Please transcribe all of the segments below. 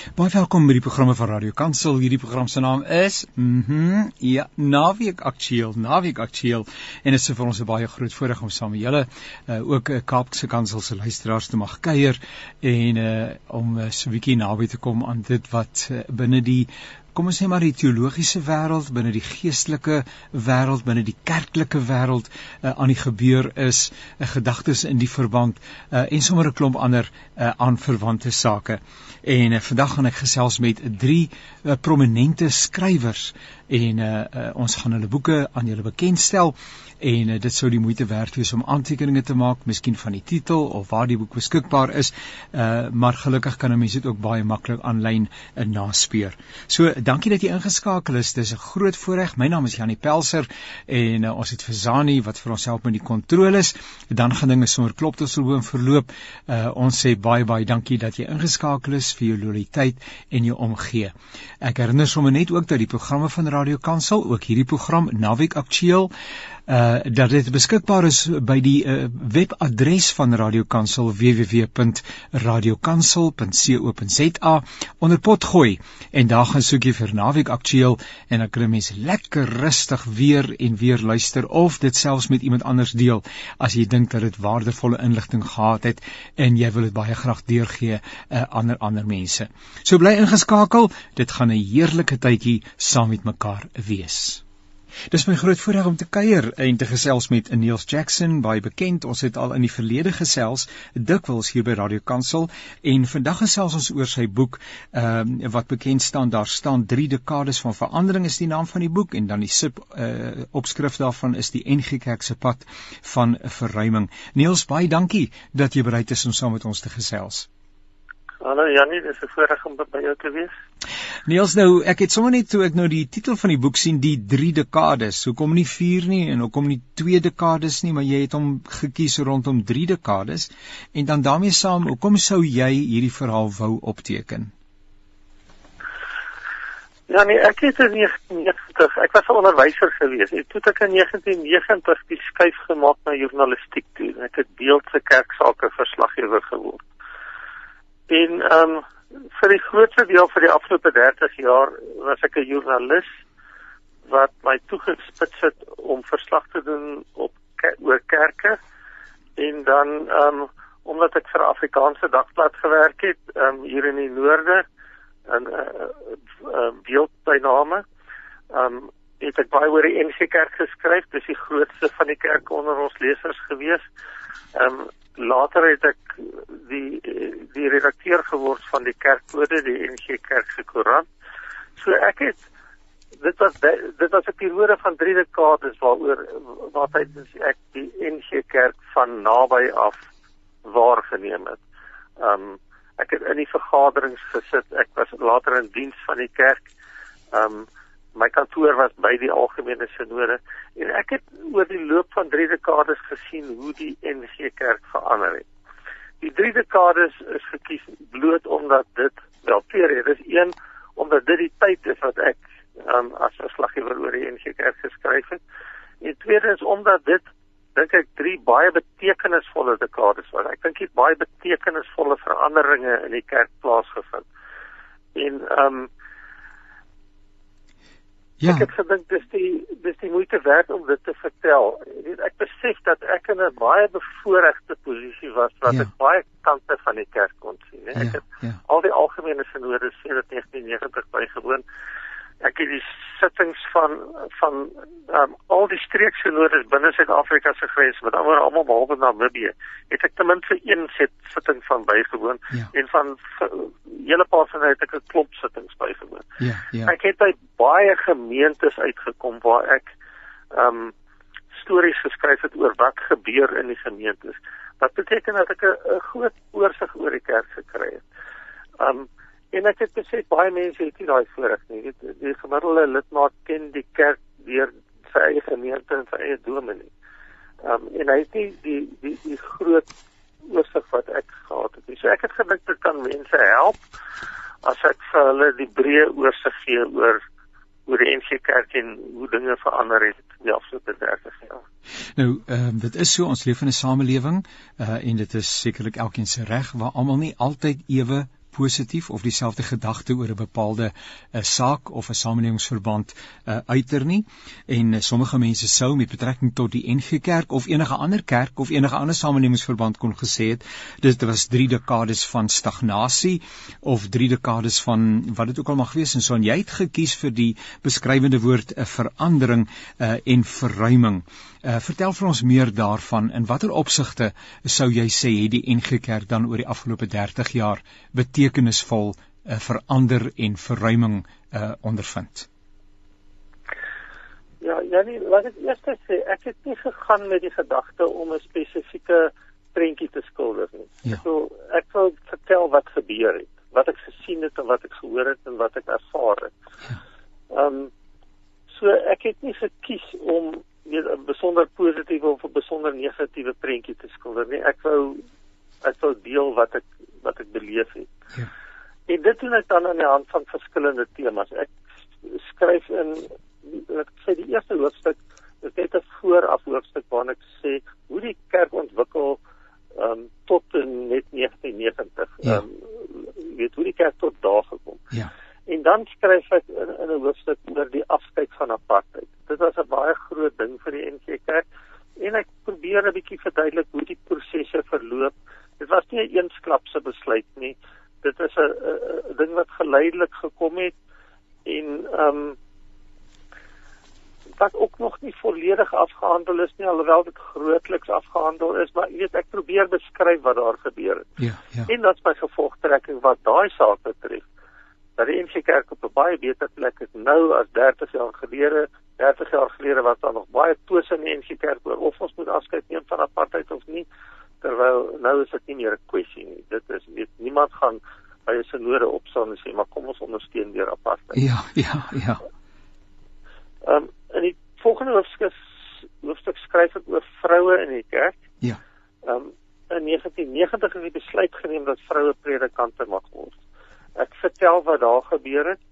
Baie welkom by die programme van Radio Kansel. Hierdie program se naam is mhm mm ja, Naweek Aktueel, Naweek Aktueel en dit is vir ons 'n baie groot voorreg om saam met julle uh, ook 'n uh, Kaapse Kansel se luisteraars te mag kuier en uh, om uh, so 'n bietjie naby te kom aan dit wat uh, binne die kom ons sê maar die teologiese wêreld, binne die geestelike wêreld, binne die kerklike wêreld uh, aan die gebeur is, uh, gedagtes in die verband uh, en sommer 'n klomp ander uh, aanverwante sake. En uh, vandag gaan ek gesels met drie uh, prominente skrywers en uh, uh, ons gaan hulle boeke aan julle bekendstel en uh, dit sou die moeite werd wees om aantekeninge te maak, miskien van die titel of waar die boek beskikbaar is. Uh maar gelukkig kan 'n mens dit ook baie maklik aanlyn uh, naspeur. So dankie dat jy ingeskakel is. Dis 'n groot voorreg. My naam is Janie Pelser en uh, ons het vir Zani wat vir ons help met die kontroles. Dan gaan dinge sommer klop tot so boom verloop. Uh ons sê baie baie dankie dat jy ingeskakel is vir jou loyaliteit en jou omgee. Ek herinner sommer net ook dat die programme van Radio Kansel, ook hierdie program Naweek Aktueel uh dat dit beskikbaar is by die uh, webadres van Radio Kansel www.radiokansel.co.za onder pot gooi en daar gaan soek jy vir naweek aktueel en dan kan jy mens lekker rustig weer en weer luister of dit selfs met iemand anders deel as jy dink dat dit waardevolle inligting gehad het en jy wil dit baie graag deurgee uh, aan ander mense. So bly ingeskakel, dit gaan 'n heerlike tydjie saam met mekaar wees. Dis my groot voorreg om te kuier en te gesels met Niels Jackson, baie bekend. Ons het al in die verlede gesels dikwels hier by Radio Kansel en vandag gesels ons oor sy boek ehm uh, wat bekend staan daar staan 3 dekades van verandering is die naam van die boek en dan die sub uh, opskrif daarvan is die NG Kerk se pad van verruiming. Niels, baie dankie dat jy bereid is om saam met ons te gesels. Hallo Janie, dis 'n voorreg om by jou te wees. Niels, nou ek het sommer net toe ek nou die titel van die boek sien, die 3 dekades. Hoekom nie 4 nie en hoekom nie 2 dekades nie, maar jy het hom gekies rondom 3 dekades en dan daarmee saam, hoekom sou jy hierdie verhaal wou opteken? Ja nee, ek het in 1990, ek was 'n onderwyser gewees. En toe ek in 1990 die skuif gemaak na journalistiek toe. Ek het beeldse kerksake verslaggewer geword. En ehm um, vir die grootste deel van die afgelope 30 jaar was ek 'n joernalis wat my toegespits het om verslag te doen op oor kerke. En dan ehm um, omdat ek vir Afrikaanse dagblad gewerk het ehm um, hier in die noorde en uh, uh, beeldbyname ehm um, het ek baie oor die NG Kerk geskryf. Dis die grootste van die kerke onder ons lesers gewees. ehm um, later het ek die die redakteur geword van die kerkkode die NG Kerk se koerant. So ek het dit was dit was 'n periode van 3 dekades waaroor waartyd ek die NG Kerk van naby af waargeneem het. Um ek het in die vergaderings gesit. Ek was later in diens van die kerk. Um my kantoor was by die algemene sinode en ek het oor die loop van 3 dekades gesien hoe die NG Kerk verander het. Die 3 dekades is gekies bloot omdat dit wel twee redes. Een omdat dit die tyd is wat ek um, as verslaggewer oor die NG Kerk geskryf het. En tweede is omdat dit dink ek drie baie betekenisvolle dekades was. Ek dink dit baie betekenisvolle veranderinge in die kerk plaasgevind. En ehm um, Ja. Ek het gedink dis die dis die moeite werd om dit te vertel. Weet ek besef dat ek in 'n baie bevoordeelde posisie was wat ja. ek baie kante van die kerk kon sien. Ek ja, het ja. al die algemene sinode sedert 1990 bygewoon ek het die sittings van van um, al die streeksenodes binne Suid-Afrika se grens met almal almal behalwe Namibië het ek ten minste een sit sitting van bygewoon ja. en van hele paar van hulle het ek 'n klomp sittings bygewoon. Ja, ja. Ek het by baie gemeentes uitgekom waar ek ehm um, stories geskryf het oor wat gebeur in die gemeentes. Wat beteken dat ek 'n groot oorsig oor die kerk gekry het. Um, En ek het besef baie mense het nie daai voorreg nie. Dit die gemiddelde lidmaat ken die kerk deur sy eie gemeente en sy eie dominee. Ehm um, en hy het nie die die die groot oorsig wat ek gehad het nie. So ek het gedink dit kan mense help as ek vir hulle die breë oorsig gee oor oor die NG Kerk en hoe dinge verander het die afgelope 30 jaar. Nou, ehm um, dit is so ons leef in 'n samelewing uh en dit is sekerlik elkeen se reg waar almal nie altyd ewe positief of dieselfde gedagte oor 'n bepaalde uh, saak of 'n samelewingverband uh, uiter nie. En uh, sommige mense sou met betrekking tot die NG Kerk of enige ander kerk of enige ander samelewingverband kon gesê het dit was 3 dekades van stagnasie of 3 dekades van wat dit ook al mag wees en so en jy het gekies vir die beskrywende woord 'n uh, verandering uh, en verruiming. Uh, vertel vir ons meer daarvan in watter opsigte sou jy sê het die NG Kerk dan oor die afgelope 30 jaar betekenisvol uh, verander en verruiming uh, ondervind? Ja, ja nee, wat ek eers sê, ek het nie gegaan met die gedagte om 'n spesifieke prentjie te skilder nie. Ja. So ek wil vertel wat gebeur het, wat ek gesien het en wat ek gehoor het en wat ek ervaar het. Ja. Ehm um, so ek het nie gekies om besonder positiewe of 'n besonder negatiewe prentjie te skilder nie. Ek wou ek wou deel wat ek wat ek beleef het. Ja. En dit doen ek dan aan die hand van verskillende temas. Ek skryf in ek sê die eerste hoofstuk is net 'n vooraf hoofstuk waarin ek sê hoe die kerk ontwikkel um, tot net 1990. Ja. Um, weet hoe die kerk tot daar gekom. Ja. En dan skryf ek in, in 'n hoofstuk oor die afskeid van apartheid. Dit was 'n baie groot ding vir die NG Kerk en ek probeer 'n bietjie verduidelik hoe die prosesse verloop. Dit was nie 'n eensklapse besluit nie. Dit is 'n ding wat geleidelik gekom het en ehm um, wat ook nog nie volledig afgehandel is nie alhoewel dit grootliks afgehandel is, maar jy weet ek probeer beskryf wat daar gebeur het. Ja, ja. En dat's my gevolgtrekking wat daai saak betref dat die NG Kerk op 'n baie beter plek is nou as 30 jaar gelede. 30 jaar gelede was daar nog baie twis in die NG Kerk oor of ons moet afskeid neem van apartheid of nie. Terwyl nou is dit nie meer 'n kwessie nie. Dit is weet niemand gaan by 'n sinode opstaan en sê maar kom ons ondersteun weer apartheid. Ja, ja, ja. Ehm um, in die volgende hoofstuk skryf ek oor vroue in die kerk. Ja. Ehm um, in 1990 is die besluit geneem dat vroue predikante mag word ek vertel wat daar gebeur het.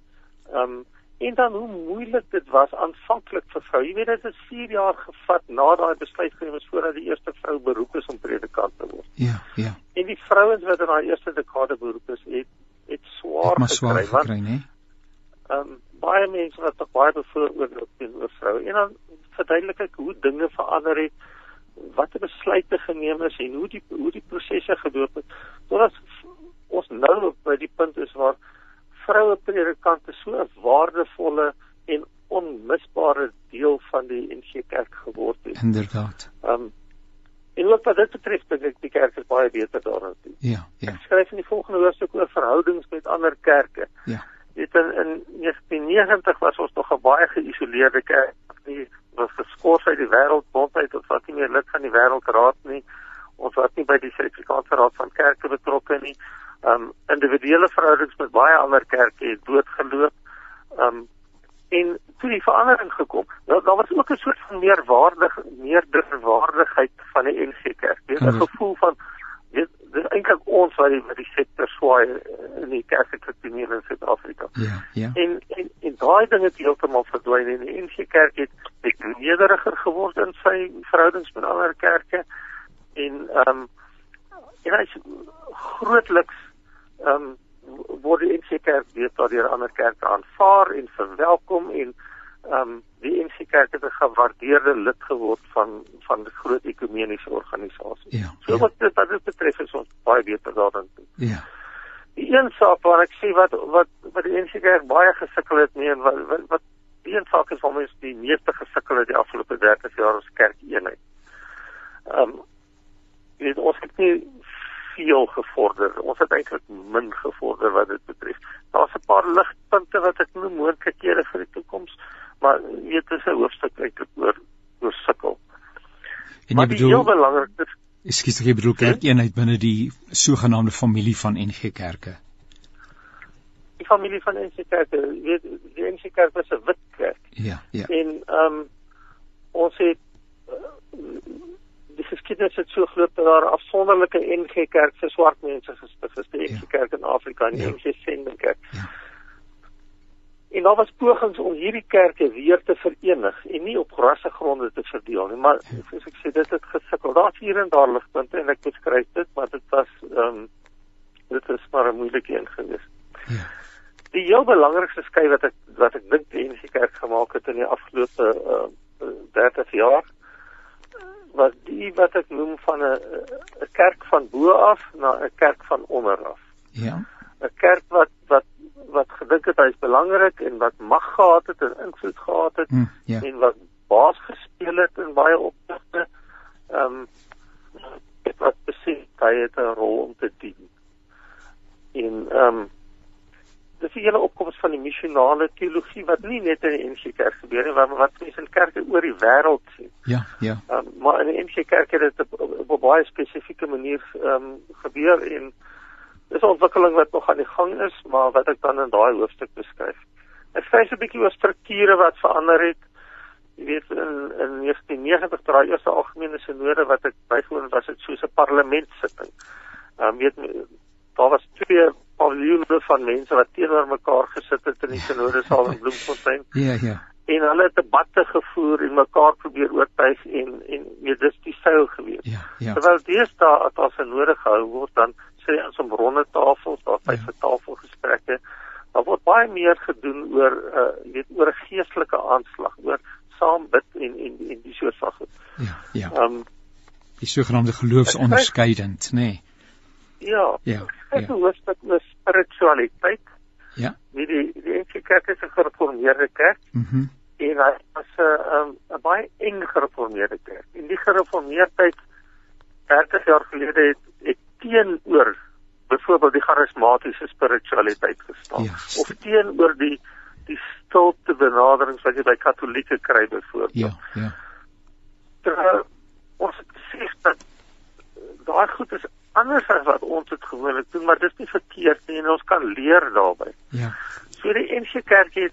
Ehm um, en dan hoe moeilik dit was aanvanklik vir vrou. Jy weet dit het 4 jaar gevat na daai besluit geneem is voordat die eerste vrou beroep is om predikant te word. Ja, ja. En die vrouens wat in daai eerste dekade beroep is, het het swaar het gekry, gekry want ehm um, baie mense wat tog baie bevooroordeel teenoor vroue. En dan verduidelik ek hoe dinge verander het watter besluite geneem is en hoe die hoe die prosesse gedoop het totdat ons nou by die punt is waar vroue predikante so 'n waardevolle en onmisbare deel van die NG Kerk geword het. Inderdaad. Ehm um, en ook wat dit betref, dink ek die kerk is baie beter daarin. Ja, ja. Ek skryf in die volgende hoofstuk oor verhoudings met ander kerke. Ja. Dit in, in 1990 was ons nog 'n baie geïsoleerde kerk. Nie was geskort uit die wêreldbond uit of wat nie meer lid van die wêreldraad nie. Ons was nie by die Suid-Afrikaanse Raad van Kerke betrokke nie um individuele verhoudings met baie ander kerke het doodgeloop. Um en toe die verandering gekom, nou daar was ook 'n soort van meerwaardig meerderwaardigheid van die NG Kerk. Dit 'n gevoel van dis eintlik ons wat die wat die sektor swaai in die kerklike toneel in Suid-Afrika. Ja, ja. En en en daai dinge het heeltemal verdwyn en die NG Kerk het het nederiger geword in sy verhoudings met ander kerke en ehm um, en hy's grootliks ehm um, word die NG Kerk weer deur ander kerke aanvaar en verwelkom en ehm um, die NG Kerk het 'n gewaardeerde lid geword van van die groot ekumeniese organisasie. Ja. So ja. wat dit wat dit betref is ons baie beter daarin. Ja. Die een saak waar ek sê wat wat wat die NG Kerk baie gesukkel het mee en wat wat, wat die een saak is waarmee ons die meeste gesukkel het die afgelope 30 jaar as kerk eenheid. Ehm um, dit ons het nie veel gevorder. Ons het eintlik min gevorder wat dit betref. Daar's 'n paar ligpunte wat ek noem moontlikhede vir die toekoms, maar weet dis 'n hoofstuk eintlik oor oor sukkel. En jy bedoel heel belangrik is Ekskuus, ek bedoel kerk eenheid binne die sogenaamde familie van NG Kerke. Die familie van NG Kerke, weet die NG Kerk is 'n wit kerk. Ja, ja. En ehm um, ons het die geskiedenis het so geloop dat daar 'n afsonderlike NG Kerk vir swart mense gestig is, die NG ja. Kerk in Afrika en die ja. NG Sending Kerk. Ja. En daar was pogings om hierdie kerke weer te verenig en nie op rassegronde te verdeel nie, maar ja. soos ek sê, dit het gesukkel. Daar's hier en daar ligpunte en ek beskryf dit, maar dit was ehm um, dit is maar 'n moeilike een gewees. Ja. Die heel belangrikste skei wat ek wat ek dink die NG Kerk gemaak het in die afgelope uh, 30 jaar was die wat ek noem van 'n 'n kerk van bo af na 'n kerk van onder af. Ja. 'n Kerk wat wat wat gedink het hy is belangrik en wat mag gehad het en invloed gehad het hm, ja. en wat baas gespeel het in baie opsigte. Ehm um, dit wat besef hy het 'n rol om te dien. En ehm um, dis die hele opkoms van die missionale teologie wat nie net in die NG Kerk gebeur nie, maar wat mense in kerke oor die wêreld sien. Ja, ja. Um, maar in die NG Kerk het dit op, op 'n baie spesifieke manier ehm um, gebeur en dis 'n ontwikkeling wat nog aan die gang is, maar wat ek dan in daai hoofstuk beskryf. Ek skryf 'n bietjie oor strukture wat verander het. Jy weet in in 1990 ter daai eerste algemene sinode wat ek bygewoon was, dit soos 'n parlementsitting. Ehm um, weet daar was twee paviljoene van mense wat teenoor mekaar gesit het in die sinodesaal in Bloemfontein. Ja, ja. En hulle het debatte gevoer en mekaar probeer oortuig en en weet dis die styl gewees. Ja, ja. Terwyl deesdae as 'n nodig gehou word dan sê ons om ronde tafels, daar vyf Ja. tafelgesprekke. Daar word baie meer gedoen oor uh jy weet oor 'n geestelike aanslag, oor saam bid en en en die soort van goed. Ja, ja. Ehm um, Die sogenaamde geloofsonderskeidend, nê. Nee. ja, Ja, ja. hoor dat oor spiritualiteit. Ja. Nie die die NG Kerk is 'n gereformeerde kerk Mhm. en hy was 'n um, 'n baie eng gereformeerde kerk. En die gereformeerdheid 30 jaar gelede het, het teenoor byvoorbeeld die charismatiese spiritualiteit gestaan Ja. of teenoor die die stilte benaderings wat jy by katolieke kry byvoorbeeld. Ja, ja. Terwyl ons het besef dat daai goed is anders as wat ons dit gewoonlik doen, maar dis nie verkeerd nie en ons kan leer daarbey. Ja. So die NG Kerk het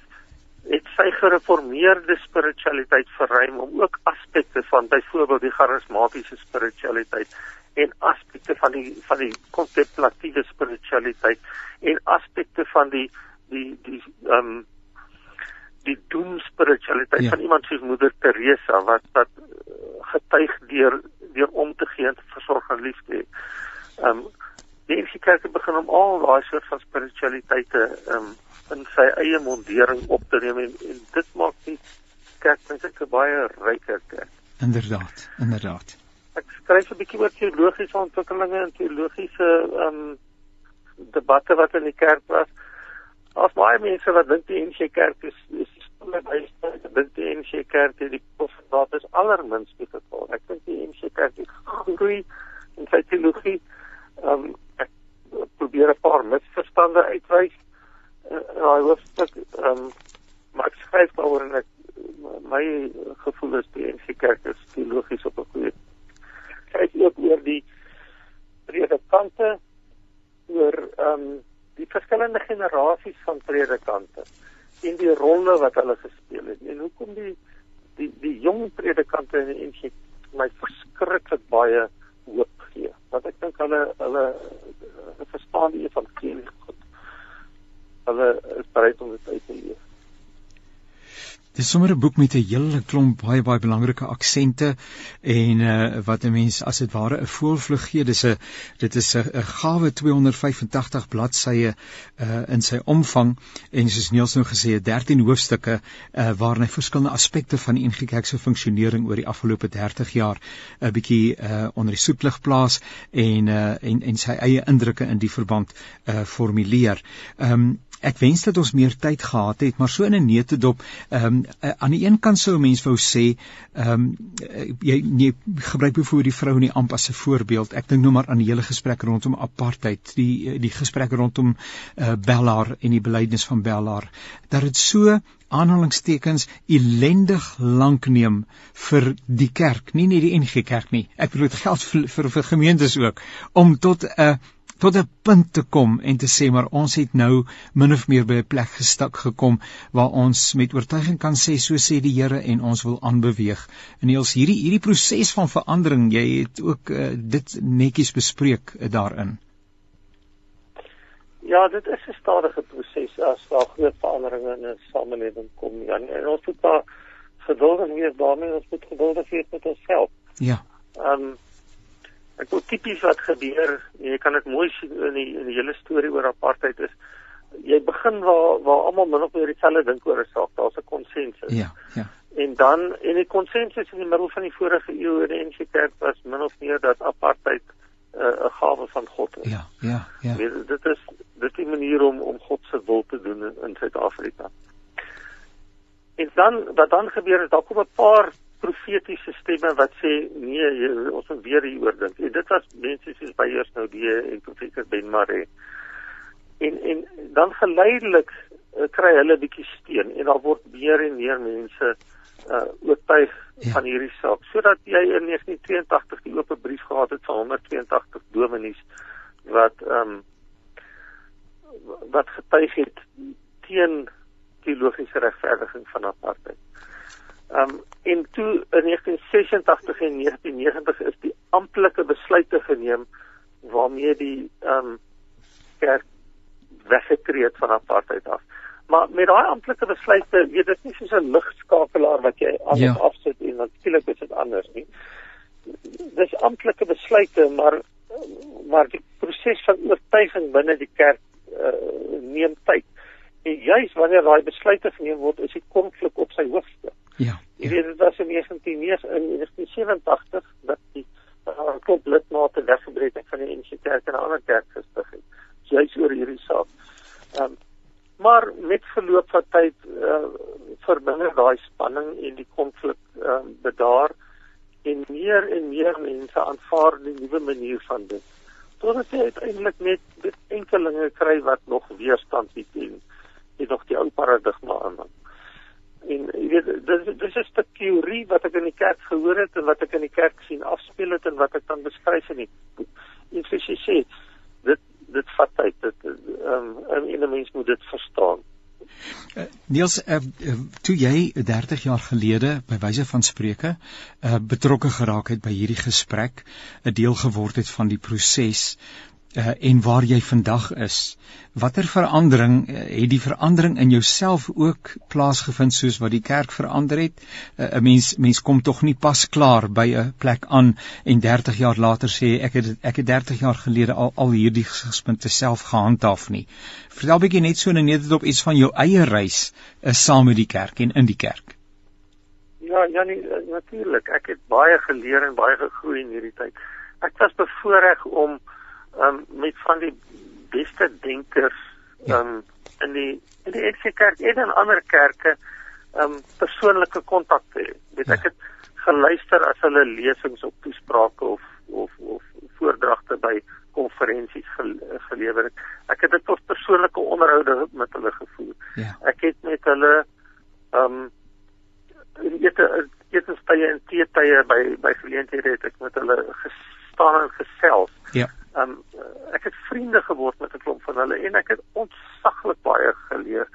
het sy gereformeerde spiritualiteit verruim om ook aspekte van byvoorbeeld die charismatiese spiritualiteit en aspekte van die van die kontemplatiewe spiritualiteit en aspekte van die die die ehm um, die doen spiritualiteit Ja. van iemand soos moeder Teresa wat wat eh, getuig deur deur om te gee en te versorg en lief te hê. Ehm um, die NG Kerk het begin om al daai soort van spiritualiteite ehm um, in sy eie mondering op te neem en, en dit maak die kerk net 'n baie ryker kerk. Inderdaad, inderdaad. Ek skryf 'n bietjie oor teologiese ontwikkelinge en teologiese ehm um, debatte wat in die kerk was. Daar's baie mense wat dink die NG Kerk is is met baie dink die NG Kerk het die profeet is allermins geval. Ek dink die NG Kerk het groei in sy teologie. Ehm um, ek probeer 'n paar misverstande uitwys in in daai hoofstuk. Ehm um, maar ek skryf daaroor en ek my gevoel is die NG Kerk is teologies op 'n goeie kyk ook oor die predikante oor ehm um, die verskillende generasies van predikante en die rolle wat hulle gespeel het. En hoekom die die die jong predikante in die NG my verskriklik baie hoop gee? Want ek dink hulle hulle verstaan die evangelie goed. Hulle is bereid om dit uit te leef Dis sommer 'n boek met 'n hele klomp baie baie belangrike aksente en uh wat 'n mens as dit ware 'n voelvlug gee. Dis 'n dit is 'n gawe 285 bladsye uh in sy omvang en soos Niels nou gesê het 13 hoofstukke uh waarin hy verskillende aspekte van die NG Kerk se funksionering oor die afgelope 30 jaar 'n bietjie uh onder die soetlig plaas en uh en en sy eie indrukke in die verband uh formuleer. Ehm um, ek wens dat ons meer tyd gehad het, maar so in 'n neutedop, ehm um, aan die een kant sou 'n mens wou sê, ehm um, jy, jy gebruik byvoorbeeld die vrou in die amp as 'n voorbeeld. Ek dink nou maar aan die hele gesprek rondom apartheid, die die gesprek rondom uh, Bellaar en die belydenis van Bellaar, dat dit so aanhalingstekens ellendig lank neem vir die kerk, nie net die NG Kerk nie. Ek bedoel dit geld vir vir, vir gemeentes ook om tot 'n uh, tot 'n punt te kom en te sê maar ons het nou min of meer by 'n plek gestak gekom waar ons met oortuiging kan sê so sê die Here en ons wil aanbeweeg. En Niels hierdie hierdie proses van verandering, jy het ook uh, dit netjies bespreek uh, daarin. Ja, dit is 'n stadige proses as daar groot veranderinge in 'n samelewing kom. Ja, en ons moet daar geduldig wees daarmee, ons moet geduldig wees met onsself. Ja. Ehm um, ek wil tipies wat gebeur, jy kan dit mooi sien in die in die hele storie oor apartheid is jy begin waar waar almal min of meer dieselfde dink oor 'n saak, daar's 'n konsensus. Ja, ja. En dan en die konsensus in die middel van die vorige eeu in die NG Kerk was min of meer dat apartheid eh, 'n uh, gawe van God is. Ja, ja, ja. Weet, dit is dit is 'n manier om om God se wil te doen in, in Suid-Afrika. En dan wat dan gebeur is daar kom 'n paar profetiese stemme wat sê nee, jy, ons moet weer hieroor dink. En dit was mense soos by eers nou die en profeet Ben Mare. En en dan geleidelik uh, kry hulle bietjie steun en daar word meer en meer mense uh oortuig ja. van hierdie saak sodat jy in 1982 die oop brief gehad het van 182 dominees wat ehm um, wat getuig het teen teologiese regverdiging van apartheid. Ehm um, en toe in 1986 en 1990 is die amptelike besluite geneem waarmee die ehm um, kerk weggetree het van apartheid af. Maar met daai amptelike besluite, weet dit nie soos 'n ligskakelaar wat jy aan ja. afsit en natuurlik is dit anders nie. Dis amptelike besluite, maar maar die proses van oortuiging binne die kerk uh, neem tyd. En juis wanneer daai besluite geneem word, is die konflik op sy hoogste. Ja. Jy weet dit was in 1987 dat die uh, klop lidmate weggebreek het van die NG Kerk en 'n ander kerk gestig het. Juis oor hierdie saak. Ehm um, maar met verloop van tyd uh, verminder daai spanning en die konflik ehm uh, bedaar en meer en meer mense aanvaar die nuwe manier van dit. Totdat jy uiteindelik net enkelinge kry wat nog weerstand bied teen dit nog die ou paradigma aanhang. En jy weet dis dis is 'n teorie wat ek in die kerk gehoor het en wat ek in die kerk sien afspeel het en wat ek dan beskryf in die boek. En soos jy sê, dit dit vat tyd. Dit ehm um, 'n mens moet dit verstaan. Uh, Niels, uh, uh, toe jy 30 jaar gelede by wyse van spreuke uh, betrokke geraak het by hierdie gesprek, 'n deel geword het van die proses, uh, en waar jy vandag is. Watter verandering uh, het die verandering in jouself ook plaasgevind soos wat die kerk verander het? Eh, 'n uh, Mens mens kom tog nie pas klaar by 'n plek aan en 30 jaar later sê ek het ek het 30 jaar gelede al al hierdie gespunte self gehandhaaf nie. Vertel bietjie net so net dit op iets van jou eie reis is uh, saam met die kerk en in die kerk. Ja, ja nee, natuurlik. Ek het baie geleer en baie gegroei in hierdie tyd. Ek was bevoorreg om um, met van die beste denkers um, in die in die EFC kerk en in ander kerke um persoonlike kontak te hê. Weet ja. ek het geluister as hulle lesings op toesprake of of of voordragte by konferensies gelewer het. Ek het dit tot persoonlike onderhoude met hulle gevoer. Ja. Ek het met hulle um in ete etenstye en teetye by by geleenthede het ek met hulle gestaan en gesels. Ja. Um ek het vriende geword met 'n klomp van hulle en ek het ontsaglik baie geleer.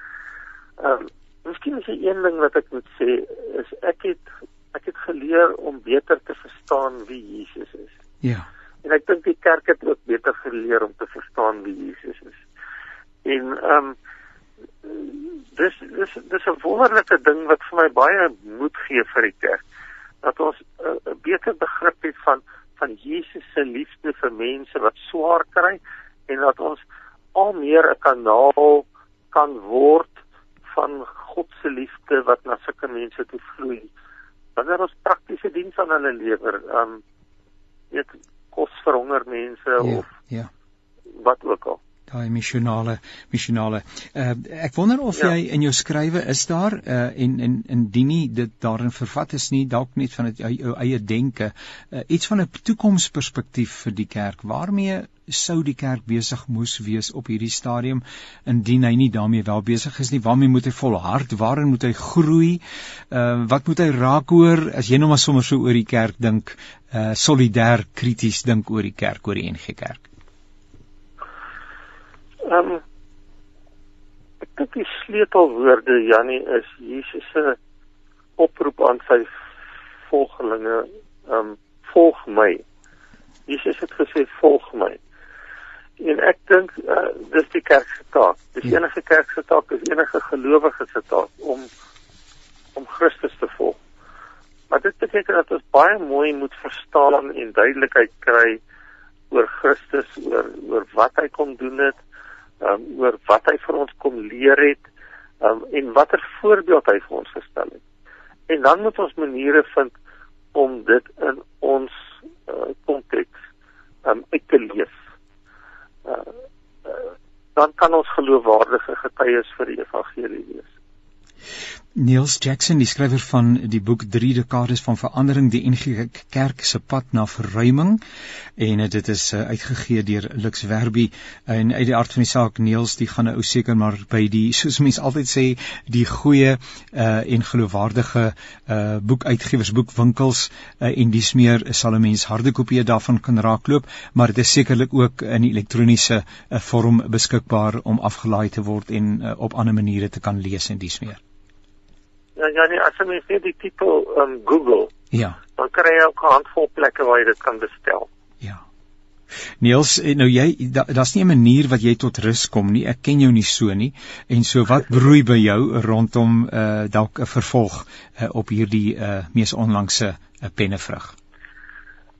Um miskien is die een ding wat ek moet sê is ek het ek het geleer om beter te verstaan wie Jesus is. Ja. En ek dink die kerk het ook beter geleer om te verstaan wie Jesus is. En um dis dis dis 'n wonderlike ding wat vir my baie moed gee vir die kerk dat ons 'n uh, beter begrip het van van Jesus se liefde vir mense wat swaar kry en dat ons al meer 'n kanaal kan word van God se liefde wat na sulke mense toe vloei. Wanneer ons praktiese diens aan hulle lewer, um weet kos vir honger mense ja, of ja. wat ook al daai missionale missionale. Uh, ek wonder of ja. jy in jou skrywe is daar uh, en en indien nie dit daarin vervat is nie dalk net van dit jou eie denke uh, iets van 'n toekomsperspektief vir die kerk. Waarmee sou die kerk besig moes wees op hierdie stadium indien hy nie daarmee wel besig is nie? Waarmee moet hy volhard? Waarin moet hy groei? Uh, wat moet hy raak hoor as jy nou maar sommer so oor die kerk dink uh, solidêr krities dink oor die kerk oor die NG Kerk Ehm um, ek dink die sleutelwoorde Jannie is Jesus se oproep aan sy volgelinge, ehm um, volg my. Jesus het gesê volg my. En ek dink uh, dis die kerk se taak. Dis ja. enige kerk se taak, is enige gelowige se taak om om Christus te volg. Maar dit beteken dat ons baie mooi moet verstaan en duidelikheid kry oor Christus, oor oor wat hy kom doen het, um, oor wat hy vir ons kom leer het, um, en watter voorbeeld hy vir ons gestel het. En dan moet ons maniere vind om dit in ons uh, konteks um, uit te leef. Uh, uh, dan kan ons geloofwaardige getuies vir die evangelie wees. Niels Jackson, die skrywer van die boek 3 dekades van verandering, die NG Kerk se pad na verruiming. En dit is uh, uitgegee deur Lux Werby. En uit die aard van die saak Niels, die gaan nou seker maar by die soos mense altyd sê, die goeie uh, en geloofwaardige uh, boekuitgewers, boekwinkels uh, en dis meer sal 'n mens harde kopieë daarvan kan raakloop, maar dit is sekerlik ook in elektroniese uh, vorm beskikbaar om afgelaai te word en uh, op ander maniere te kan lees en dis meer. Ja, ja, nee, as jy net die titel um Google. Ja. Dan kry jy ook 'n handvol plekke waar jy dit kan bestel. Ja. Niels, eh, nou jy daar's nie 'n manier wat jy tot rus kom nie. Ek ken jou nie so nie. En so wat broei by jou rondom uh dalk 'n vervolg uh, op hierdie uh mees onlangse uh, pennevrug?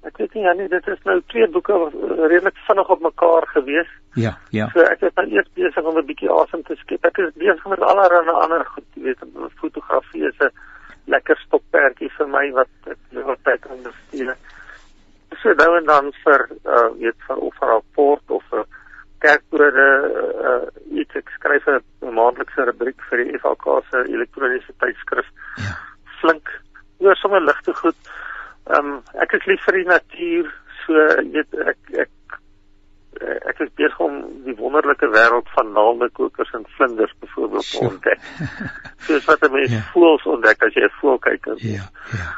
Ek weet nie, Janie, dit is nou twee boeke wat redelik vinnig op mekaar gewees. Ja, ja. So ek is nou eers besig om 'n bietjie asem te skep. Ek is besig met allerlei ander goed, jy weet, fotografie is 'n lekker stokperdjie vir my wat ek wat tyd kan bestuur. So nou en dan vir uh weet vir of 'n rapport of vir kerkbrode uh iets ek skryf 'n maandelikse rubriek vir die FLK se elektroniese tydskrif. Ja. Flink. Oor sommer ligte goed. Ehm um, ek is lief vir die natuur, so weet ek ek ek is besig om die wonderlike wêreld van naalmekokers en vlinders byvoorbeeld te ontdek. Soos wat 'n mens ja. voels ontdek as jy 'n voël kyk. Ja, ja.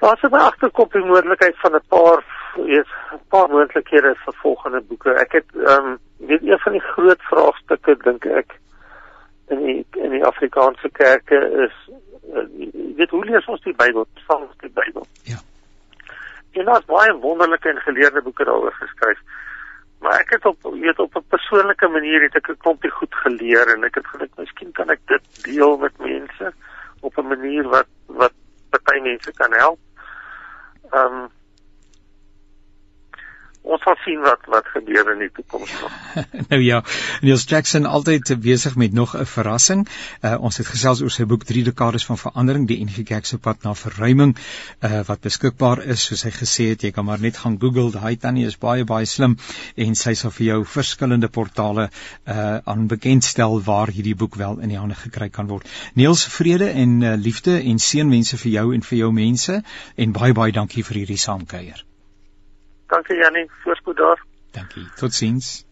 Daar's 'n agterkop die moontlikheid van 'n paar weet 'n paar moontlikhede vir volgende boeke. Ek het ehm um, weet een van die groot vraagstukke dink ek in die in die Afrikaanse kerke is uh, weet hoe lees ons die Bybel? Ons die Bybel? Ja. En daar's baie wonderlike en geleerde boeke daaroor geskryf. Maar ek het op weet op 'n persoonlike manier het ek 'n klompie goed geleer en ek het gedink miskien kan ek dit deel met mense op 'n manier wat wat party mense kan help. Ehm um, ons sal sien wat wat gebeur in die toekoms nog. nou ja, Niels Jackson altyd besig met nog 'n verrassing. Uh, ons het gesels oor sy boek 3 dekades van verandering, die NG Kerk se pad na verruiming, uh, wat beskikbaar is, soos hy gesê het, jy kan maar net gaan Google, daai tannie is baie baie slim en sy sal vir jou verskillende portale uh aan bekendstel waar hierdie boek wel in die hande gekry kan word. Niels, vrede en uh, liefde en seënwense vir jou en vir jou mense en baie baie dankie vir hierdie saamkuier. Dankie Jannie, voorspoed daar. Dankie. Totsiens.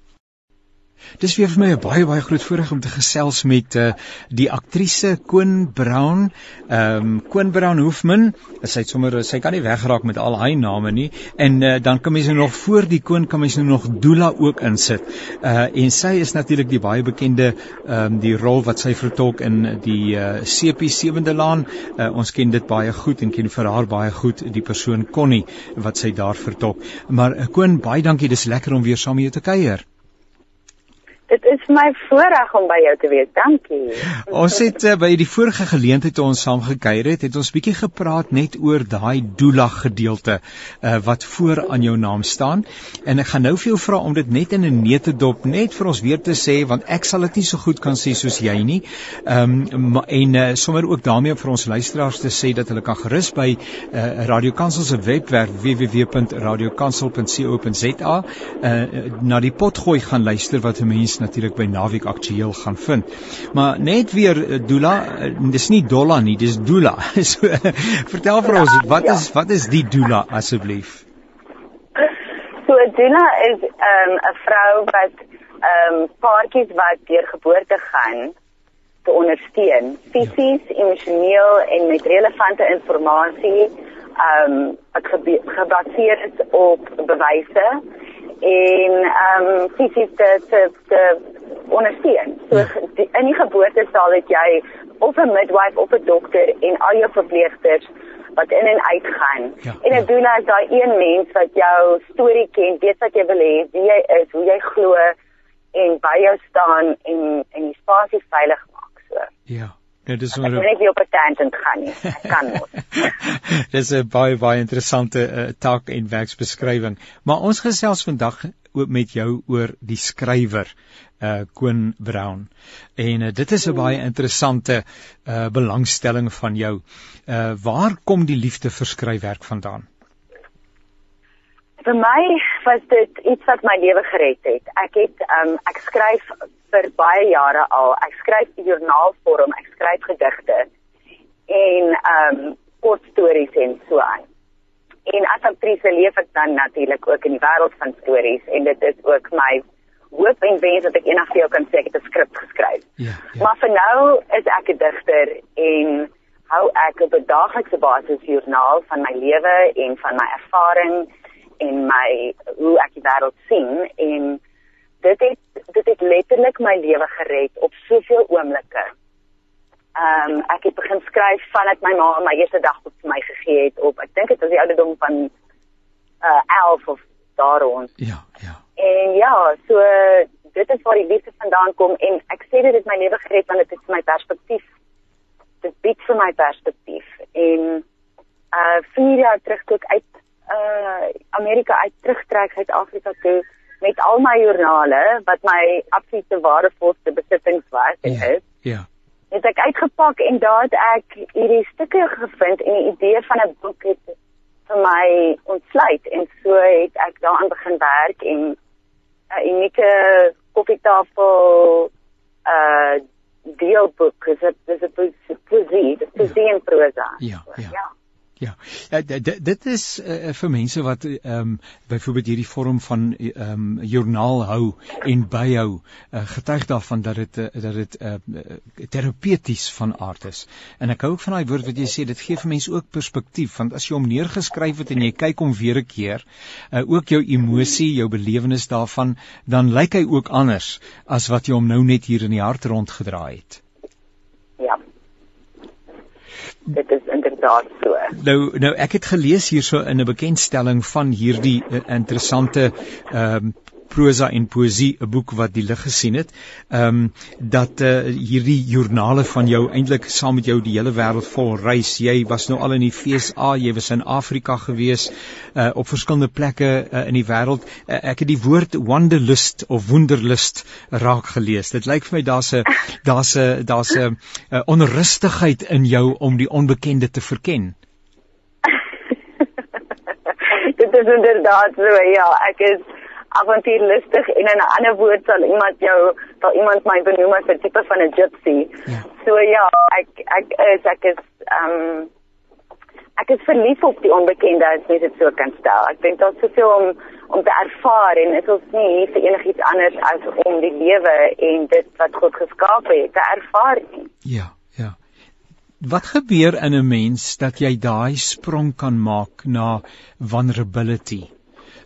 Dis weer vir my 'n baie baie groot voorreg om te gesels met uh, die aktrise Koen Brown. Ehm um, Koen Brown Hoofman, sy het sommer sy kan nie weggeraak met al haar name nie. En uh, dan kan mens nou nog voor die Koen kan mens nou nog Dula ook insit. Uh en sy is natuurlik die baie bekende ehm um, die rol wat sy vertolk in die uh CP Sewende Laan. Uh, ons ken dit baie goed en ken vir haar baie goed die persoon Connie wat sy daar vertolk. Maar uh, Koen, baie dankie. Dis lekker om weer saam met jou te kuier. Dit is my voorreg om by jou te wees. Dankie. Ons het uh, by die vorige geleentheid toe ons saam gekuier het, het ons bietjie gepraat net oor daai doula gedeelte uh, wat voor aan jou naam staan. En ek gaan nou vir jou vra om dit net in 'n neutedop net vir ons weer te sê want ek sal dit nie so goed kan sê soos jy nie. Ehm um, en uh, sommer ook daarmee vir ons luisteraars te sê dat hulle kan gerus by uh, Radio Kansel se webwerf www.radiokansel.co.za uh, na die potgooi gaan luister wat 'n mens natuurlik by Naweek Aktueel gaan vind. Maar net weer uh, Dula, uh, dis nie Dolla nie, dis Dula. so vertel vir ons, wat is wat is die Dula asseblief? So Dula is ehm, 'n um, vrou wat ehm um, paartjies wat deur geboorte gaan te ondersteun, fisies, emosioneel en met relevante inligting ehm um, wat gebaseer is op bewyse en ehm um, fisies te te, te ondersteun. So ja. die, in die geboortesaal het jy of 'n midwife of 'n dokter en al jou verpleegsters wat in en uit gaan. Ja, en ek ja. doen as daai een mens wat jou storie ken, weet wat jy wil hê, wie jy is, hoe jy glo en by jou staan en en die spasie veilig maak so. Ja. Ja, dis maar ek net nie op 'n tangent gaan nie. Ek kan mos. dis 'n baie baie interessante uh, taak en werksbeskrywing. Maar ons gesels vandag ook met jou oor die skrywer uh Koen Brown. En uh, dit is 'n baie interessante uh belangstelling van jou. Uh waar kom die liefde vir skryfwerk vandaan? Vir my was dit iets wat my lewe gered het. Ek het um ek skryf vir baie jare al. Ek skryf in joernaalvorm, ek skryf gedigte en um kort stories en so aan. En as aktrise leef ek dan natuurlik ook in die wêreld van stories en dit is ook my hoop en wens dat ek eendag vir jou kan sê ek het 'n skrip geskryf. Ja, ja. Maar vir nou is ek 'n digter en hou ek op 'n daaglikse basis joernaal van my lewe en van my ervaring en my hoe ek die wêreld sien en dit het dit het letterlik my lewe gered op soveel oomblikke. Ehm um, ek het begin skryf vandat my ma my eerste dagboek vir my gegee het op ek dink dit was die ouderdom van uh 11 of daar rond. Ja, ja. En ja, so dit is waar die liefde vandaan kom en ek sê dit het my lewe gered want dit het vir my perspektief dit bied vir my perspektief en uh vier jaar terug toe ek uit uh Amerika uit terugtrek Suid-Afrika toe met al my joernale wat my absolute waardevolste besittings was en ja, is. Ja. Het ek uitgepak en daar het ek hierdie stukke gevind en die idee van 'n boek het vir my ontsluit en so het ek daaraan begin werk en 'n unieke koffietafel uh deelboek is dit is 'n poesie, dit is poesie ja. en prosa. Ja, ja. ja. Ja, ja dit is uh, vir mense wat ehm um, byvoorbeeld hierdie vorm van ehm um, joernaal hou en byhou, uh, getuig daarvan dat dit uh, dat dit uh, terapeuties van aard is. En ek hou ook van daai woord wat jy sê, dit gee vir mense ook perspektief, want as jy hom neergeskryf het en jy kyk hom weer 'n keer, uh, ook jou emosie, jou belewenis daarvan, dan lyk hy ook anders as wat jy hom nou net hier in die hart rondgedraai het. Dit is inderdaad so. Nou nou ek het gelees hierso in 'n bekendstelling van hierdie uh, interessante ehm um, prosa en poesie 'n boek wat die lig gesien het. Ehm um, dat uh, hierdie joernale van jou eintlik saam met jou die hele wêreld vol reis. Jy was nou al in die FSA, jy was in Afrika gewees, uh, op verskillende plekke uh, in die wêreld. Uh, ek het die woord wanderlust of wonderlust raak gelees. Dit lyk vir my daar's 'n daar's 'n daar's 'n onrustigheid in jou om die onbekende te verken. dit is inderdaad so ja, ek is avontuurlustig en in 'n ander woord sal iemand jou sal iemand my benoem as 'n tipe van 'n gypsy. Ja. So ja, ek ek is ek is ehm um, ek is verlief op die onbekende as jy dit so kan stel. Ek dink daar's soveel om om te ervaar en dit is nie hier vir enigiets anders as om die lewe en dit wat God geskaap het te ervaar nie. Ja, ja. Wat gebeur in 'n mens dat jy daai sprong kan maak na vulnerability?